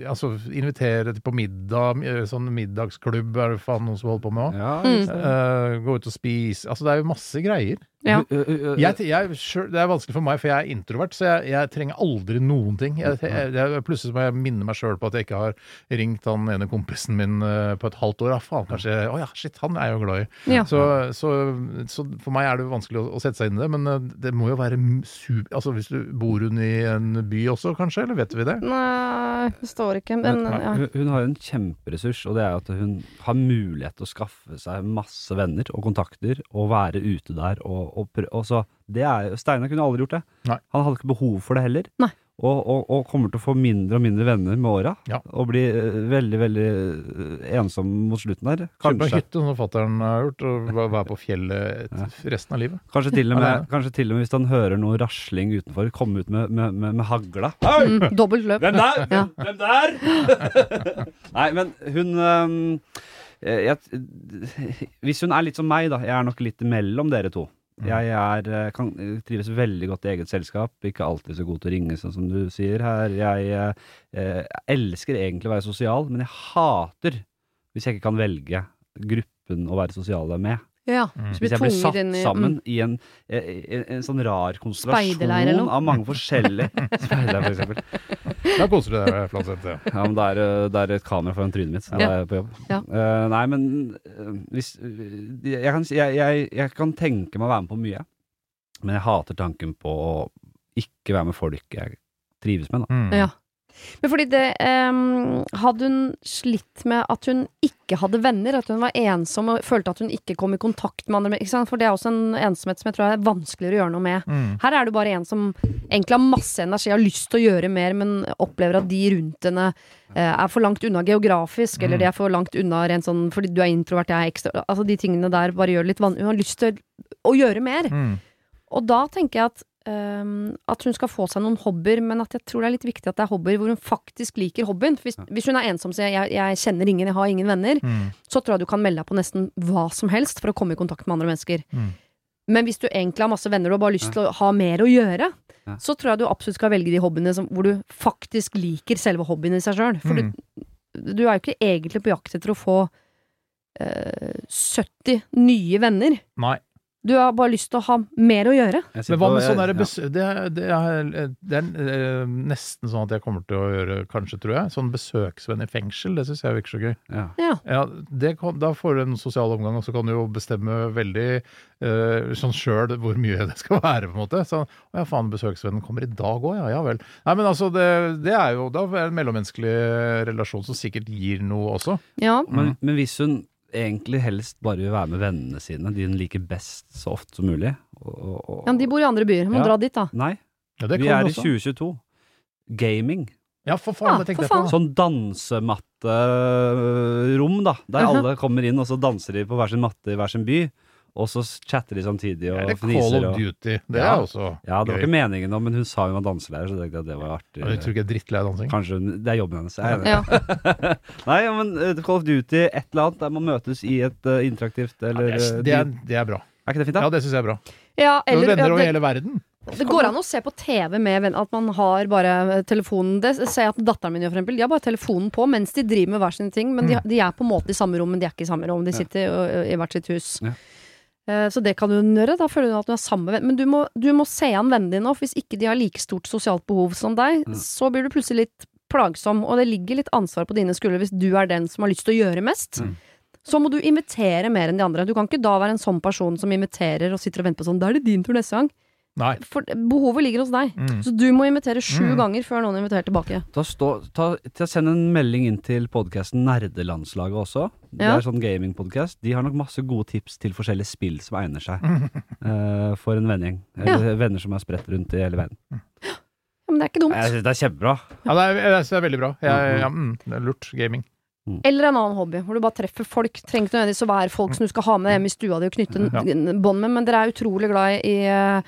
altså invitere på middag, eh, sånn middagsklubb er det faen noen som holder på med òg. Ja, Mm. Eh, gå ut og spise Altså, det er jo masse greier. Ja. Jeg, jeg, det er vanskelig for meg, for jeg er introvert, så jeg, jeg trenger aldri noen ting. Jeg, jeg, jeg, plutselig må jeg minne meg sjøl på at jeg ikke har ringt han ene kompisen min eh, på et halvt år. Ja, faen, kanskje oh ja, shit, han er jeg jo glad i. Ja. Så, så, så for meg er det vanskelig å, å sette seg inn i det, men eh, det må jo være super Altså hvis du bor hun i en by også, kanskje? Eller vet vi det? Nei, det forstår ikke, men Men, ja. hun, hun har en kjemperessurs, og det er at hun har mulighet til å skaffe seg masse venner og kontakter, og være ute der. Og, og, prø- og så, det er, Steinar kunne aldri gjort det. Nei. Han hadde ikke behov for det heller. Nei. Og, og, og kommer til å få mindre og mindre venner med åra. Ja. Og bli eh, veldig, veldig eh, ensom mot slutten der. Kjøpe en Kanskje, hytte, som fatter'n har gjort, og være på fjellet et, resten av livet. kanskje, til og med, kanskje til og med hvis han hører noe rasling utenfor, komme ut med, med, med, med hagla. Mm, dobbelt løp. Hvem der? Ja. Hvem der? Nei, men hun eh, jeg, Hvis hun er litt som meg, da. Jeg er nok litt mellom dere to. Mm. Jeg er, eh, kan, eh, trives veldig godt i eget selskap. Ikke alltid så god til å ringe, sånn som du sier her. Jeg eh, elsker egentlig å være sosial, men jeg hater hvis jeg ikke kan velge gruppen å være sosial med. Ja, Mm. så Hvis jeg blir satt inn i sammen mm. i en, eh, en, en sånn rar konstellasjon av mange forskjellige Speiderleir, for eksempel. Da koser du deg, Flatseth. Ja. Ja, men det er, eh, det er et kamera foran trynet mitt. Så Ja. da er jeg på jobb. Ja. Uh, nei, men eh, hvis jeg kan, jeg, jeg, jeg kan tenke meg å være med på mye. Men jeg hater tanken på å ikke være med folk jeg trives med. Da. Mm. Ja. Men fordi det um, Hadde hun slitt med at hun ikke hadde venner, at hun var ensom og følte at hun ikke kom i kontakt med andre, ikke sant? for det er også en ensomhet som jeg tror er vanskeligere å gjøre noe med. Mm. Her er du bare en som egentlig har masse energi, har lyst til å gjøre mer, men opplever at de rundt henne uh, er for langt unna geografisk, eller de er for langt unna rent sånn fordi du er introvert, jeg er ekstra Altså de tingene der bare gjør det litt vanskelig. Hun har lyst til å gjøre mer. Mm. Og da tenker jeg at ehm, at hun skal få seg noen hobbyer, men at jeg tror det er litt viktig at det er hobbyer hvor hun faktisk liker hobbyen. Hvis, hvis, hvis hun er ensom sier jeg, jeg kjenner ingen, jeg har ingen venner, Mm. så tror jeg du kan melde deg på nesten hva som helst for å komme i kontakt med andre mennesker. Mm. Men hvis du egentlig har masse venner og bare har lyst til å ha mer å gjøre, Ja. så tror jeg du absolutt skal velge de hobbyene som, hvor du faktisk liker selve hobbyen i seg sjøl. For Mm. du, du er jo ikke egentlig på jakt etter å få eh, 70 nye venner. Nei. Du har bare lyst til å ha mer å gjøre. Men hva med sånn derre besøk. Det, er- det, er, det er eh, nesten sånn at jeg kommer til å gjøre, kanskje, tror jeg, sånn besøksvenn i fengsel. Det syns jeg virker så gøy. Ja. Ja. Ja, kan, Da får du en sosial omgang, og så kan du jo bestemme veldig uh, sånn sjøl hvor mye det skal være, på en måte. Så, å ja, faen, besøksvennen kommer i dag òg, ja. Ja vel. Nei, men altså, det, det er jo da er en mellommenneskelig relasjon som sikkert gir noe også. Ja. Men, men hvis hun egentlig helst bare vil være med vennene sine, de hun liker best så ofte som mulig og, og, ja, men de bor i andre byer. Må Ja. dra dit, da. Nei, Ja, det vi er også. i 2022. Gaming. Ja, for faen, Ja, for jeg. Sånn dansematterom, da. Der Mhm. alle kommer inn, og så danser de på hver sin matte i hver sin by. Og så chatter de samtidig og fniser. Call of Og... Duty? Det Ja. er også Ja, det var gøy. ikke meningen nå, men hun sa hun var danselærer, så jeg at det var artig. Ja, Du tror ikke jeg er drittlei av dansing? Kanskje hun, Det er jobben hennes. Jeg er enig. Ja. Nei, men uh, Call of Duty, et eller annet der man møtes i et uh, interaktivt Ja, eller det, er, eh, det, er, det er bra. Er ikke det fint, da? Ja, det syns jeg er bra. Ja, Du eller venner ja, over det, hele verden. det går an å se på TV med at man har bare telefonen Det ser jeg at datteren min gjør, for eksempel. De har bare telefonen på mens de driver med hver sine ting, men de, Mm. de er på en måte i samme rom, men de er ikke i samme rom. De sitter i hvert sitt hus. Ja. Eh, Så det kan hun gjøre. Da føler hun at hun er sammen med venn. Men du må, du må se an vennene dine og hvis ikke de har like stort sosialt behov som deg, Mm. så blir du plutselig litt plagsom, og det ligger litt ansvar på dine skuldre hvis du er den som har lyst til å gjøre mest. Mm. Så må du invitere mer enn de andre. Du kan ikke da være en sånn person som inviterer og sitter og venter på sånn Da er det din tur neste gang. Nei. For behovet ligger hos deg. Mm. Så du må invitere sju Mm. ganger før noen inviterer tilbake. Da stå, ta, ta, send en melding inn til podkasten Nerdelandslaget også. Det Ja. er sånn gamingpodkast. De har nok masse gode tips til forskjellige spill som egner seg uh, for en vennegjeng. Eller venner som er spredt rundt i hele verden. Ja, men det er ikke dumt. Jeg synes det er kjempebra. Ja, det er, jeg synes det er veldig bra. Jeg, ja, mm, det er lurt. Gaming. Eller en annen hobby, hvor du bare treffer folk. Trenger ikke nødvendigvis å være folk som du skal ha med hjem i stua di og knytte Ja. bånd med, men dere er utrolig glad i eh,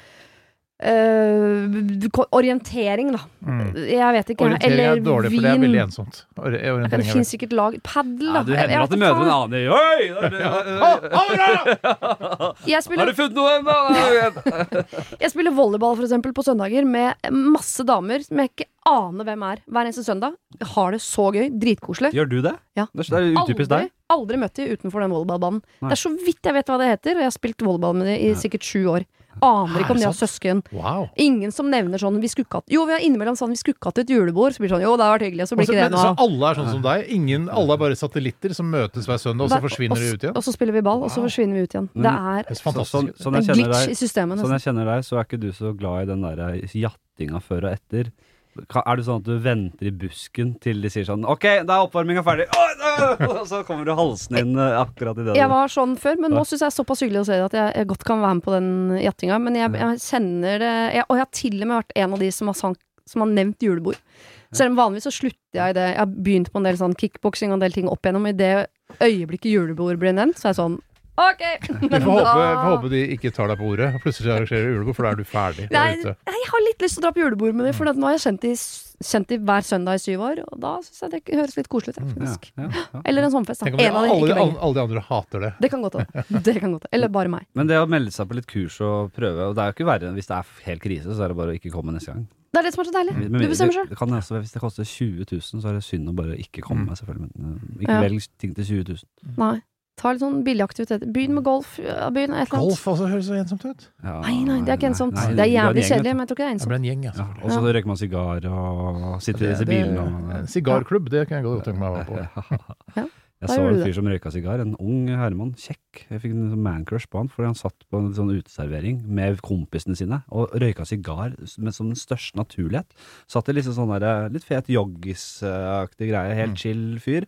eh, ko- orientering, da. Mm. Jeg vet ikke. Orientering er dårlig, dårlig, for det er vin. veldig ensomt. Or- Det finnes sikkert lag Padel, da. Ja, du hender at du møter en annen i Oi! Har du funnet noe ennå? jeg spiller volleyball for eksempel på søndager med masse damer som jeg ikke aner hvem er. Hver eneste søndag. Jeg har det så gøy. Dritkoselig. Gjør du det? Ja. Det er utypisk deg. aldri møtt de utenfor den volleyballbanen. Nei. Det er så vidt jeg vet hva det heter, og jeg har spilt volleyball med de i sikkert sju år. Aner ikke om de har søsken. Wow. Ingen som nevner sånn vi skulle hatt Jo, vi har innimellom sånn vi skulle hatt et julebord. Så blir det sånn jo, det har vært hyggelig, og så blir Også, ikke det noe så alle er sånn som deg? Ingen, alle er bare satellitter som møtes hver søndag, og så forsvinner de ut igjen? Og så spiller vi ball, og så forsvinner vi ut igjen. Det er Det er sånn, sånn, en jeg kjenner glitch deg, i systemet. sånn jeg kjenner deg, så er ikke du så glad i den der jattinga før og etter. Er det sånn at du venter i busken til de sier sånn OK, da er oppvarminga ferdig. Og så kommer du halsende inn eh, akkurat i det Jeg var sånn før, men nå syns jeg er såpass hyggelig å se at jeg, godt kan være med på den jattinga. Men jeg, jeg kjenner det jeg, Og jeg har til og med vært en av de som har, sank, som har nevnt julebord. Selv om vanligvis så slutter jeg i det. Jeg har begynt på en del sånn kickboksing og en del ting opp igjennom. I det øyeblikket julebord blir nevnt, så er jeg sånn OK! Vi får håpe, vi får håpe de ikke tar deg på ordet og plutselig arrangerer julebord, for da er du ferdig. Nei, jeg har litt lyst til å dra på julebord med dem, for nå har jeg kjent de, kjent de hver søndag i syv år. Og da syns jeg det høres litt koselig ut. Ja, faktisk. ja, ja. Eller en sommerfest. da. En av de, alle, ikke alle, alle de andre hater det. Det kan godt hende. Det kan godt hende. Eller bare meg. Men det å melde seg på litt kurs og prøve, og det er jo ikke verre enn hvis det er helt krise, så er det bare å ikke komme neste gang. Det er det som er så deilig. Mm. Du bestemmer sjøl. Altså, Hvis det koster 20 000, så er det synd å bare ikke komme, selvfølgelig. Men uh, ikke Ja. velg ting til 20 000. Nei. Ta litt sånn billige aktiviteter. Begynn med golf. Begynn et eller annet. Golf også høres så ensomt ut. Ja, Nei, nei, det er ikke ensomt. nei, Det er du en jævlig kjedelig, men jeg tror ikke det er Det ensomt. ble en gjeng, altså. Ja, og så røyker man sigar og sitter i disse bilene Sigarklubb, det kan jeg godt tenke meg å være på. Jeg så en fyr som røyka sigar, en ung herremann, kjekk. Jeg fikk en sånn mancrush på han fordi han satt på en sånn uteservering med kompisene sine og røyka sigar med som den største naturlighet. Satt i liksom sånn der, litt fet joggisaktig greie, helt Mm. chill fyr.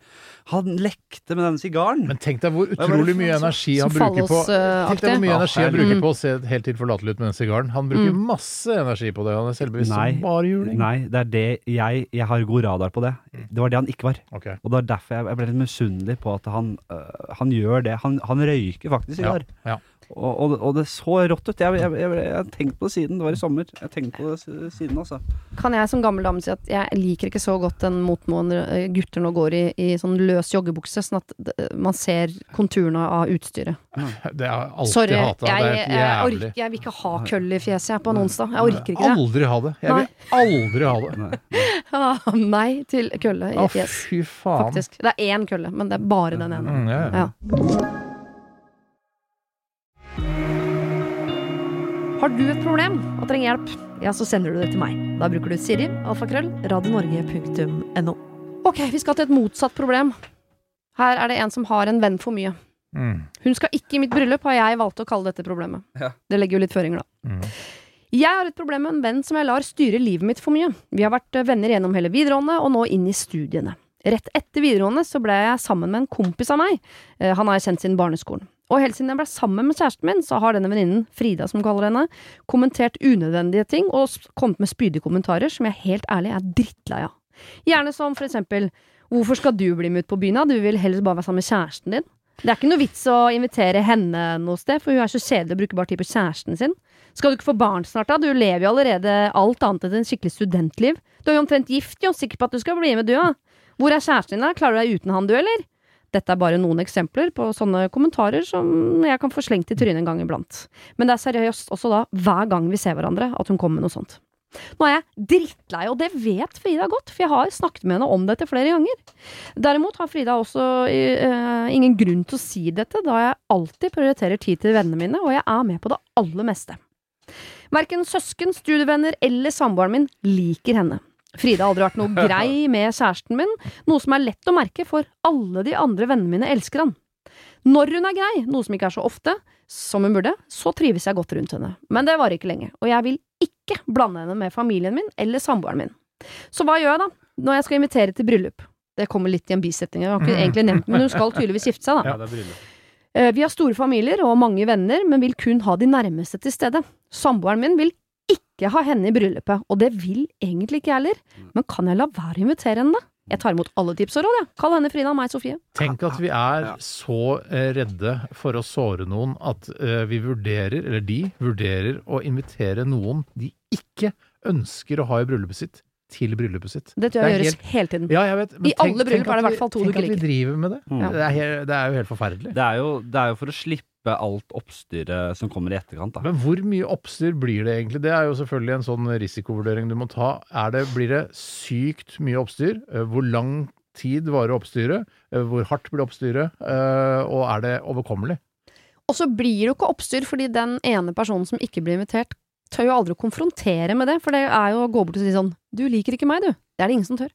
Han lekte med den sigaren! Men tenk deg hvor utrolig mye energi han bruker på. Tenk deg hvor mye energi han bruker på å se helt tilforlatelig ut med den sigaren. Han bruker Mm. masse energi på det. Han er selvbevisst som bare juling. Nei, det er det jeg Jeg har god radar på det. Det var det han ikke var. Okay. Og det var derfor jeg, ble litt misunnelig på at han, øh, han gjør det. Han, han røyker faktisk Ja, ja. Og, og, og det så rått ut. Jeg, jeg, jeg, jeg har tenkt på det siden. Det var i sommer. Jeg har tenkt på det siden, altså. Kan jeg som gammel dame si at jeg liker ikke så godt den motmående eh, gutter nå går i, i sånn løs joggebukse, sånn at man ser konturene av utstyret. Det har jeg alltid Sorry, hata. Det jeg, er jeg, helt orker, jeg vil ikke ha køll i fjeset jeg på en onsdag. Jeg orker ikke det. Aldri ha det. Jeg vil aldri ha det. Nei. Nei til kølle i Å, fjes. fy faen. Faktisk. Det er én kølle, men det er bare den ene. Mm, ja, ja. Ja. Har du et problem og trenger hjelp, ja, så sender du det til meg. Da bruker du Siri, alfakrøll, radionorge.no. Ok, vi skal til et motsatt problem. Her er det en som har en venn for mye. Mm. Hun skal ikke i mitt bryllup, har jeg valgt å kalle dette problemet. Ja. Det legger jo litt føringer, da. Mm. Jeg har et problem med en venn som jeg lar styre livet mitt for mye. Vi har vært eh, venner gjennom hele videregående, og nå inn i studiene. Rett etter videregående så ble jeg sammen med en kompis av meg. Eh, Han har jeg kjent siden barneskolen. Og helt siden jeg ble sammen med kjæresten min, så har denne venninnen, Frida som kaller henne, kommentert unødvendige ting og kommet med spydige kommentarer som jeg helt ærlig er drittlei av. Gjerne som for eksempel Hvorfor skal du bli med ut på byen? Du vil helst bare være sammen med kjæresten din. Det er ikke noe vits å invitere henne noe sted, for hun er så kjedelig og bruker bare tid på kjæresten sin. Skal du ikke få barn snart, da? Du lever jo allerede alt annet enn et skikkelig studentliv. Du er jo omtrent gift, jo. Sikker på at du skal bli med, du, da. Hvor er kjæresten din, da? Klarer du deg uten han, du, eller? Dette er bare noen eksempler på sånne kommentarer som jeg kan få slengt i trynet en gang iblant. Men det er seriøst også da, hver gang vi ser hverandre, at hun kommer med noe sånt. Nå er jeg drittlei, og det vet Frida godt, for jeg har snakket med henne om dette flere ganger. Derimot har Frida også uh, ingen grunn til å si dette, da jeg alltid prioriterer tid til vennene mine, og jeg er med på det aller meste. Verken søsken, studievenner eller samboeren min liker henne. Frida har aldri vært noe grei med kjæresten min, noe som er lett å merke, for alle de andre vennene mine elsker han. Når hun er grei, noe som ikke er så ofte, som hun burde, så trives jeg godt rundt henne. Men det varer ikke lenge, og jeg vil ikke blande henne med familien min eller samboeren min. Så hva gjør jeg da, når jeg skal invitere til bryllup? Det kommer litt i en bisetning, jeg har ikke egentlig nevnt men hun skal tydeligvis gifte seg, da. Ja, det er bryllup. Eh, Vi har store familier og mange venner, men vil kun ha de nærmeste til stede. Samboeren min vil ikke ha henne i bryllupet, og det vil egentlig ikke jeg heller. Men kan jeg la være å invitere henne, da? Jeg tar imot alle tips og råd, jeg. Kall henne Frida, meg Sofie. Tenk at vi er så eh, redde for å såre noen at eh, vi vurderer, eller de vurderer, å invitere noen de ikke ønsker å ha i bryllupet sitt, til bryllupet sitt. Det tror Det jeg er gjøres hele tiden. Ja, jeg vet. I alle bryllup er det i hvert fall to du ikke liker. Tenk at vi driver med det. Mm. Det, er det er jo helt forferdelig. Det er jo, det er jo for å slippe alt oppstyret som kommer i etterkant, da. Men hvor mye oppstyr blir det egentlig? Det er jo selvfølgelig en sånn risikovurdering du må ta. Er det, blir det sykt mye oppstyr? Eh, Hvor lang tid varer oppstyret? Eh, Hvor hardt blir oppstyret? Eh, Og er det overkommelig? Og så blir det jo ikke oppstyr, fordi den ene personen som ikke blir invitert, tør jo aldri å konfrontere med det, for det er jo å gå bort og si sånn Du liker ikke meg, du. Det er det ingen som tør.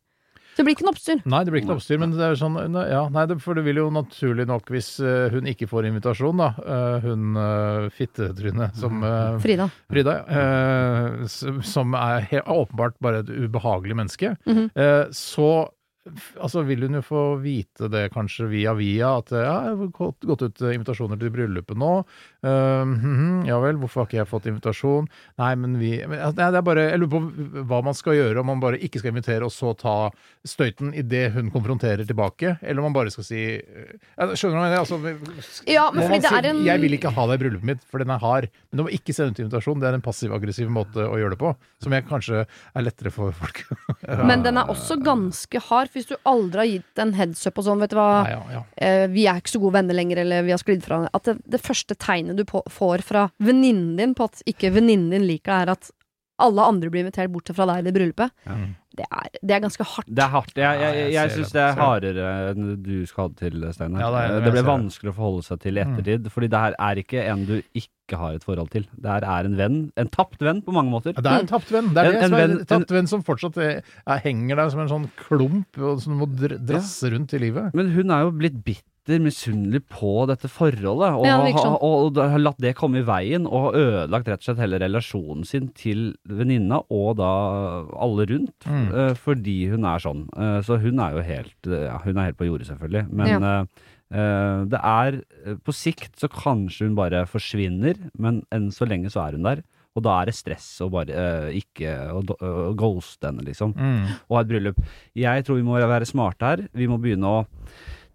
Så det blir ikke noe oppstyr. Nei, det blir ikke noe oppstyr, men det er jo sånn ja, nei, For det vil jo naturlig nok, hvis eh, hun ikke får invitasjon, da, eh, hun uh, fittetrynet som eh, Frida. Frida, ja, som er åpenbart bare et ubehagelig menneske, mm -hmm. så Altså vil hun jo få vite det kanskje via via, at ja, jeg har gått, gått ut eh, invitasjoner til bryllupet nå. Uh, mm -hmm, ja vel, hvorfor har ikke jeg fått invitasjon? Nei, men vi men, altså, det er bare, Jeg lurer på hva man skal gjøre, om man bare ikke skal invitere og så ta støyten idet hun konfronterer tilbake, eller om man bare skal si eh, Skjønner du hva jeg mener? Altså, Ja, men fordi det si, er en Jeg vil ikke ha deg i bryllupet mitt, for den er hard. Men du må ikke sende ut invitasjon. Det er en passiv-aggressiv måte å gjøre det på, som jeg kanskje er lettere for folk. Men den er også ganske hard, hvis du aldri har gitt en headsup og sånn, vet du hva, Nei, ja, ja. eh, vi er ikke så gode venner lenger, eller vi har sklidd fra At det, det første tegnet du på, får fra venninnen din på at ikke venninnen din liker deg, er at Alle andre blir invitert bortsett fra deg i det bryllupet. Ja. Det, er, det er ganske hardt. Det er hardt. Jeg, jeg, jeg, jeg syns det. det er hardere enn du skal ha det til, Steinar. Ja, det er- det, blir vanskelig å forholde seg til i ettertid, fordi det her er ikke en du ikke har et forhold til. Det her er en venn. En tapt venn på mange måter. Ja, Det er en tapt venn. Det er En- det en som er venn- en tapt venn som fortsatt er, er, henger der som en sånn klump, og som du må dr drasse rundt i livet. Men hun er jo blitt bitter, misunnelig på dette forholdet, og, Ja, det sånn. har- og, og har latt det komme i veien, og har ødelagt rett og slett hele relasjonen sin til venninna, og da alle rundt, Mm. uh, fordi hun er sånn. Uh, så hun er jo helt, eh, ja, hun er helt på jordet, selvfølgelig. Men ja. uh, det er På sikt så kanskje hun bare forsvinner, men enn så lenge så er hun der. Og da er det stress å bare uh, ikke å, do- ghoste henne, liksom Mm. og ha et bryllup. Jeg tror vi må være smarte her. Vi må begynne å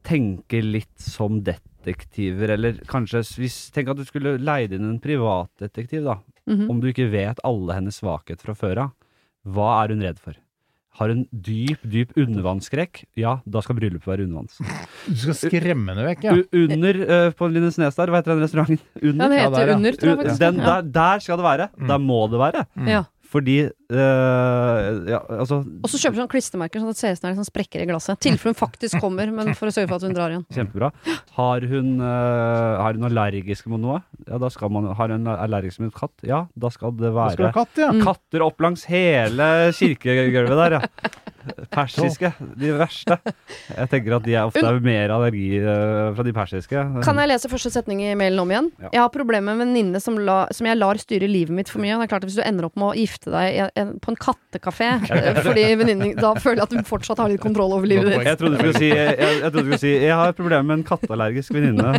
tenke litt som detektiver, eller kanskje hvis, Tenk at du skulle leid inn en privatdetektiv, da. Mhm. Om du ikke vet alle hennes svakheter fra før av. Hva er hun redd for? Har hun dyp, dyp undervannsskrekk? Ja, da skal bryllupet være undervanns. Du skal skremme henne vekk, ja. U- Under uh, på Lindesnes der, hva heter den restauranten? Under? Den Ja, heter der, ja. Under, tror jeg faktisk. Den, der, der skal det være. Der må det være. Ja. Fordi øh, ja, altså Og så kjøper du sånn klistremerker sånn at det ser ut som det er sånn sprekker i glasset. Tilfelle hun faktisk kommer, men for å sørge for at hun drar igjen. Kjempebra. Har hun, øh, har hun allergisk mot noe? Ja, da skal man Har hun allergisk mot katt? Ja, da skal det være, skal katt, ja. Katter opp langs hele kirkegulvet der, ja. Persiske. De verste. Jeg tenker at de er ofte er mer allergi øh, fra de persiske. Kan jeg lese første setning i mailen om igjen? Ja. Jeg har problemer med en venninne som, la, som jeg lar styre livet mitt for mye. Og det er klart at Hvis du ender opp med å gifte deg i en, på en kattekafé eh, fordi venninnen Da føler jeg at du fortsatt har litt kontroll over livet ditt. Jeg trodde du skulle si jeg, jeg, jeg, skulle si, jeg har problemer med en katteallergisk venninne.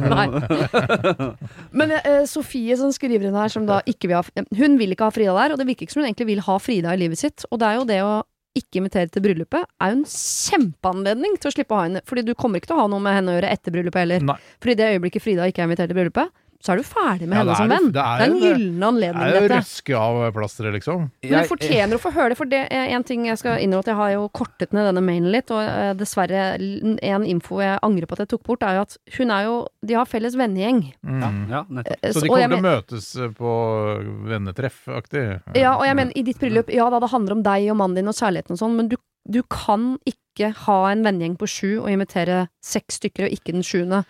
Men eh, Sofie som skriver inn her, som da ikke vil ha Hun vil ikke ha Frida der, og det virker ikke som hun egentlig vil ha Frida i livet sitt. Og det er jo det å ikke invitere til bryllupet er jo en kjempeanledning til å slippe å ha henne. Fordi du kommer ikke til å ha noe med henne å gjøre etter bryllupet heller. Nei. Fordi det øyeblikket Frida ikke er invitert til bryllupet, så er du ferdig med Ja, henne er som venn. det Det er er, en jo anledning, dette. Det er jo røske av plasteret, liksom. Men du fortjener å få høre det, for det er en ting jeg skal innrømme at jeg har jo kortet ned denne mailen litt, og eh, dessverre en info jeg angrer på at jeg tok bort, er jo at hun er jo De har felles vennegjeng. Mm. Ja, ja, nettopp. Eh, Så de kommer til å møtes eh, på vennetreff-aktig? Ja, og jeg mener, i ditt bryllup, ja da, det handler om deg og mannen din og kjærligheten og sånn, men du, du kan ikke ha en vennegjeng på sju og invitere seks stykker og ikke den sjuende.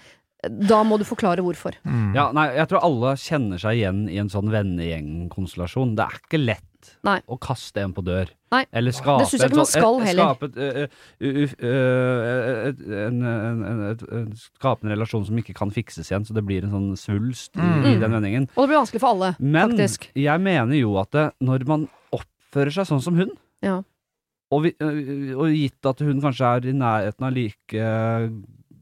Da må du forklare hvorfor. Mm. Ja, nei, jeg tror alle kjenner seg igjen i en sånn vennegjengkonstellasjon. Det er ikke lett Nei. å kaste en på dør. Nei. Eller skape Det synes jeg ikke man sånn- skal heller. Skape, en, relasjon som ikke kan fikses igjen, så det blir en sånn svulst i, i Mm. den vendingen. Og det blir vanskelig for alle, Men faktisk. jeg mener jo at det, når man oppfører seg sånn som hun, Ja. og, vi, og gitt at hun kanskje er i nærheten av like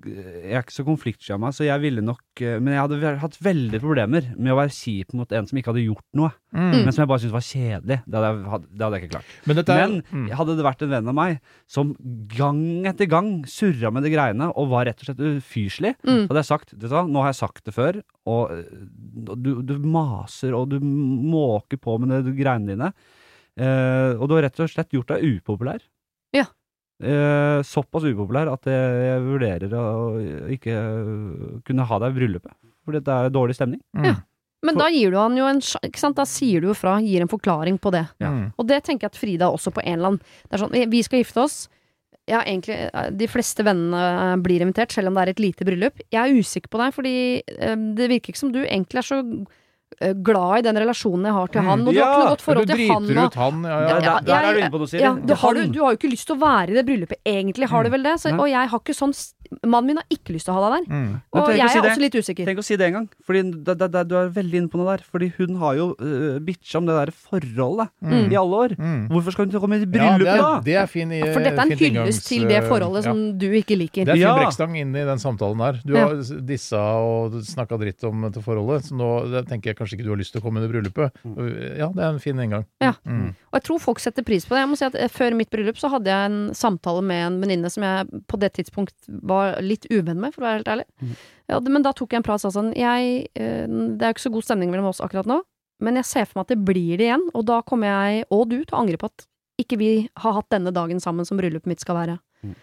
Jeg er ikke så konfliktsky av meg, så jeg ville nok Men jeg hadde hatt veldig problemer med å være kjip mot en som ikke hadde gjort noe, Mm. men som jeg bare syntes var kjedelig. Det hadde, jeg, det hadde jeg ikke klart. Men dette er Men mm. hadde det vært en venn av meg som gang etter gang surra med de greiene og var rett og slett ufyselig, Mm. hadde jeg sagt vet du hva, nå har jeg sagt det før, og øh, du, du maser og du måker på med de greiene dine, Uh, og du har rett og slett gjort deg upopulær. Ja. Eh, såpass upopulær at jeg vurderer å ikke kunne ha deg i bryllupet. Fordi det er dårlig stemning. Mm. Ja. Men da gir du han jo en ikke sant? Da sier du jo fra, gir en forklaring på det. Ja. Mm. Og det tenker jeg at Frida også på en eller annen Det er sånn, vi- vi skal gifte oss. Ja, egentlig, eh, de fleste vennene blir invitert, selv om det er et lite bryllup. Jeg er usikker på deg, fordi eh, det virker ikke som du egentlig er så eh, glad i den relasjonen jeg har til han. Og du har ikke noe godt forhold til han. driter ut han, ja, ja. Ja, der, der er du inne på noe, Siri. ja, du, har, du, du har jo ikke lyst til å være i det bryllupet, egentlig har du vel det? Så, og jeg har ikke sånn Mannen min har ikke lyst til å ha deg der. Mm. Og jeg si er det. også litt usikker. Tenk å si det en gang, Fordi da, da, da, du er veldig inne på noe der. Fordi hun har jo uh, bitcha om det der forholdet Mm. i alle år. Mm. Hvorfor skal hun ikke komme i Ja, da? det er fin i- For dette er en hyllest til det forholdet ja. som du ikke liker. Det er fin Ja. brekkstang inn i den samtalen der. Du har dissa og snakka dritt om dette forholdet, så nå tenker jeg kanskje ikke du har lyst til å komme inn i bryllupet. Ja, det er en fin inngang. Ja. Mm. Og jeg tror folk setter pris på det. Jeg må si at eh, Før mitt bryllup så hadde jeg en samtale med en venninne som jeg på det tidspunkt var litt uvenn med, for å være helt ærlig. Mm. Ja, men da tok jeg en prat og sa sånn jeg, eh, Det er jo ikke så god stemning mellom oss akkurat nå, men jeg ser for meg at det blir det igjen, og da kommer jeg, og du, til å angre på at ikke vi har hatt denne dagen sammen som bryllupet mitt skal være. Mm.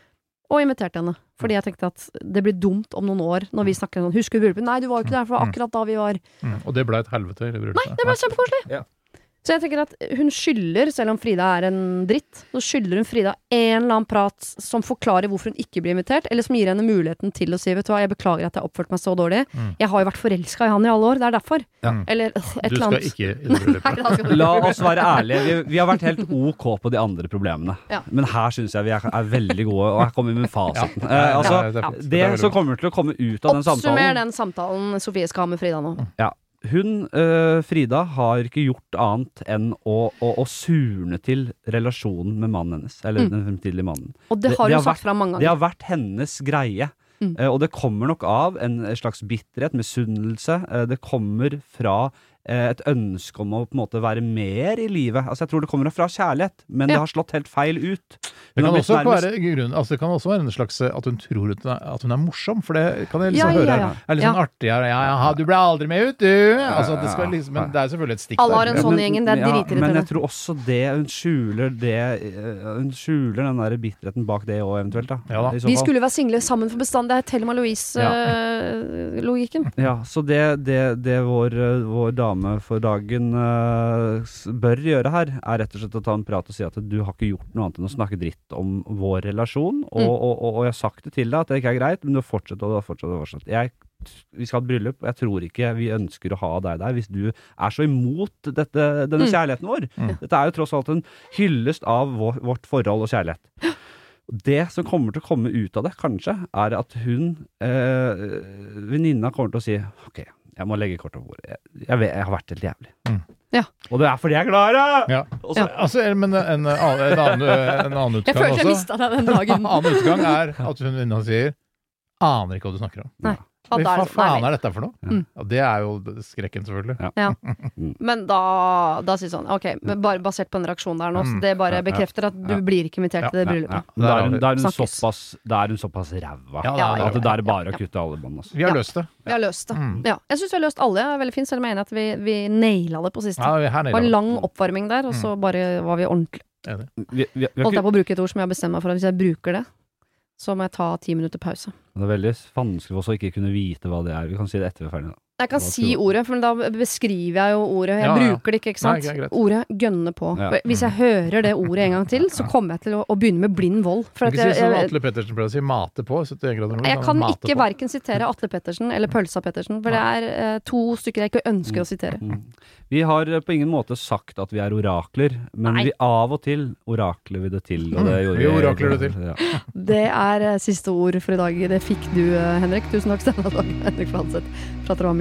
Og inviterte henne, fordi jeg tenkte at det blir dumt om noen år, når vi snakker sånn 'Husker du bryllupet?' Nei, du var jo ikke der, for Mhm. akkurat da vi var Mm. Og det ble et helvete det bryllupet. Nei, det ble kjempekoselig! Ja. Så jeg tenker at hun skylder, selv om Frida er en dritt, så skylder hun Frida en eller annen prat som forklarer hvorfor hun ikke blir invitert, eller som gir henne muligheten til å si vet du hva, jeg beklager at jeg har oppført meg så dårlig. Mm. Jeg har jo vært forelska i han i alle år, det er derfor. Ja. Eller øh, et Du skal ikke i bryllupet. La oss være ærlige. Vi, vi har vært helt ok på de andre problemene. Ja. Men her syns jeg vi er, er veldig gode, og her kommer vi med fasiten. Ja. Eh, altså, Ja, det. Det det som kommer til å komme ut av den Oppsummer samtalen den samtalen Sofie skal ha med Frida nå. ja, Hun, uh, Frida, har ikke gjort annet enn å, å, å surne til relasjonen med mannen hennes. Eller Mm. den fremtidige mannen. Og det har det hun har sagt fra mange ganger. Det har vært hennes greie. Mm. Uh, og det kommer nok av en slags bitterhet, misunnelse. Uh, det kommer fra et ønske om å på en måte være mer i livet. Altså Jeg tror det kommer fra kjærlighet, men Ja. det har slått helt feil ut. Det kan, også nærmest- være, grunn, altså det kan også være en slags eh, at hun tror at hun er, at hun er morsom, for det kan jeg liksom Ja, ja, høre ja. her. er litt sånn artig her. Ja, ja, du ble aldri med ut, du! Altså, det skal liksom, men det er selvfølgelig et stikk Alle har en sånn gjengen, det er ja, Men jeg tror også det Hun skjuler det eh, Hun skjuler den der bitterheten bak det òg, eventuelt. Da, Ja da. i så De skulle være single sammen for bestandig. Det er Thelma Louise-logikken. Ja, så det, det, det vår, eh, vår dame for dagen eh, bør gjøre her, er rett og slett å ta en prat og si at du har ikke gjort noe annet enn å snakke dritt om vår relasjon, og, Mm. og, og, og jeg har sagt det til deg at det ikke er greit, men du har fortsatt og fortsatt og fortsatt. Jeg, vi skal ha et bryllup, og jeg tror ikke vi ønsker å ha deg der hvis du er så imot dette, denne Mm. kjærligheten vår. Mm. Dette er jo tross alt en hyllest av vår, vårt forhold og kjærlighet. Det som kommer til å komme ut av det, kanskje, er at hun, eh, venninna, kommer til å si ok, jeg må legge kortet på bordet. Jeg, jeg, vet, jeg har vært helt jævlig. Mm. Ja. Og det er fordi jeg er glad i deg! Ja. Ja. Altså, men en, annen- en, annen, en annen Jeg utgang også jeg også mista deg den dagen. En annen utgang er at hun sier Aner ikke hva du snakker om. Nei. Ja, Hva faen nei, er dette for noe? Mm. Ja, det er jo skrekken, selvfølgelig. Ja. Men da, da sier sånn Ok, men bare basert på den reaksjonen der nå, så Mm. det bare Ja, ja. bekrefter at du blir ikke invitert til det bryllupet. da er hun, da er hun såpass, da er hun såpass ræva Ja, Ja, at det der er bare ja, å kutte alle bånd. Altså. Vi har løst det. Vi har løst det. Mm. Ja. Jeg syns vi har løst alle. Er veldig fint, selv om jeg er enig i at vi, vi naila det på siste. Ja, det var en lang oppvarming der, og så bare var vi ordentlig. Holdt jeg på å bruke et ord som jeg har bestemt meg for at hvis jeg bruker det, så må jeg ta ti minutter pause. det er veldig vanskelig for oss å ikke kunne vite hva det er. Vi kan si det etter vi er ferdig. Da. Jeg kan si ordet, for da beskriver jeg jo ordet. Jeg Ja, ja. bruker det ikke, ikke sant? Nei, ordet gønne på. Ja. Hvis jeg hører det ordet en gang til, så kommer jeg til å, å begynne med blind vold. For at Ikke si som Atle Pettersen pleier å si, mate på 71 grader nord. jeg kan ikke verken sitere Atle Pettersen eller Pølsa Pettersen, for det er eh, to stykker jeg ikke ønsker å sitere. Mm. Vi har eh, på ingen måte sagt at vi er orakler, men Nei. vi av og til orakler vi det til. Og det Mm, gjorde vi orakler det til. Ja. Det er eh, siste ord for i dag. Det fikk du, eh, Henrik. Tusen takk Steinar Henrik Flanseth dere var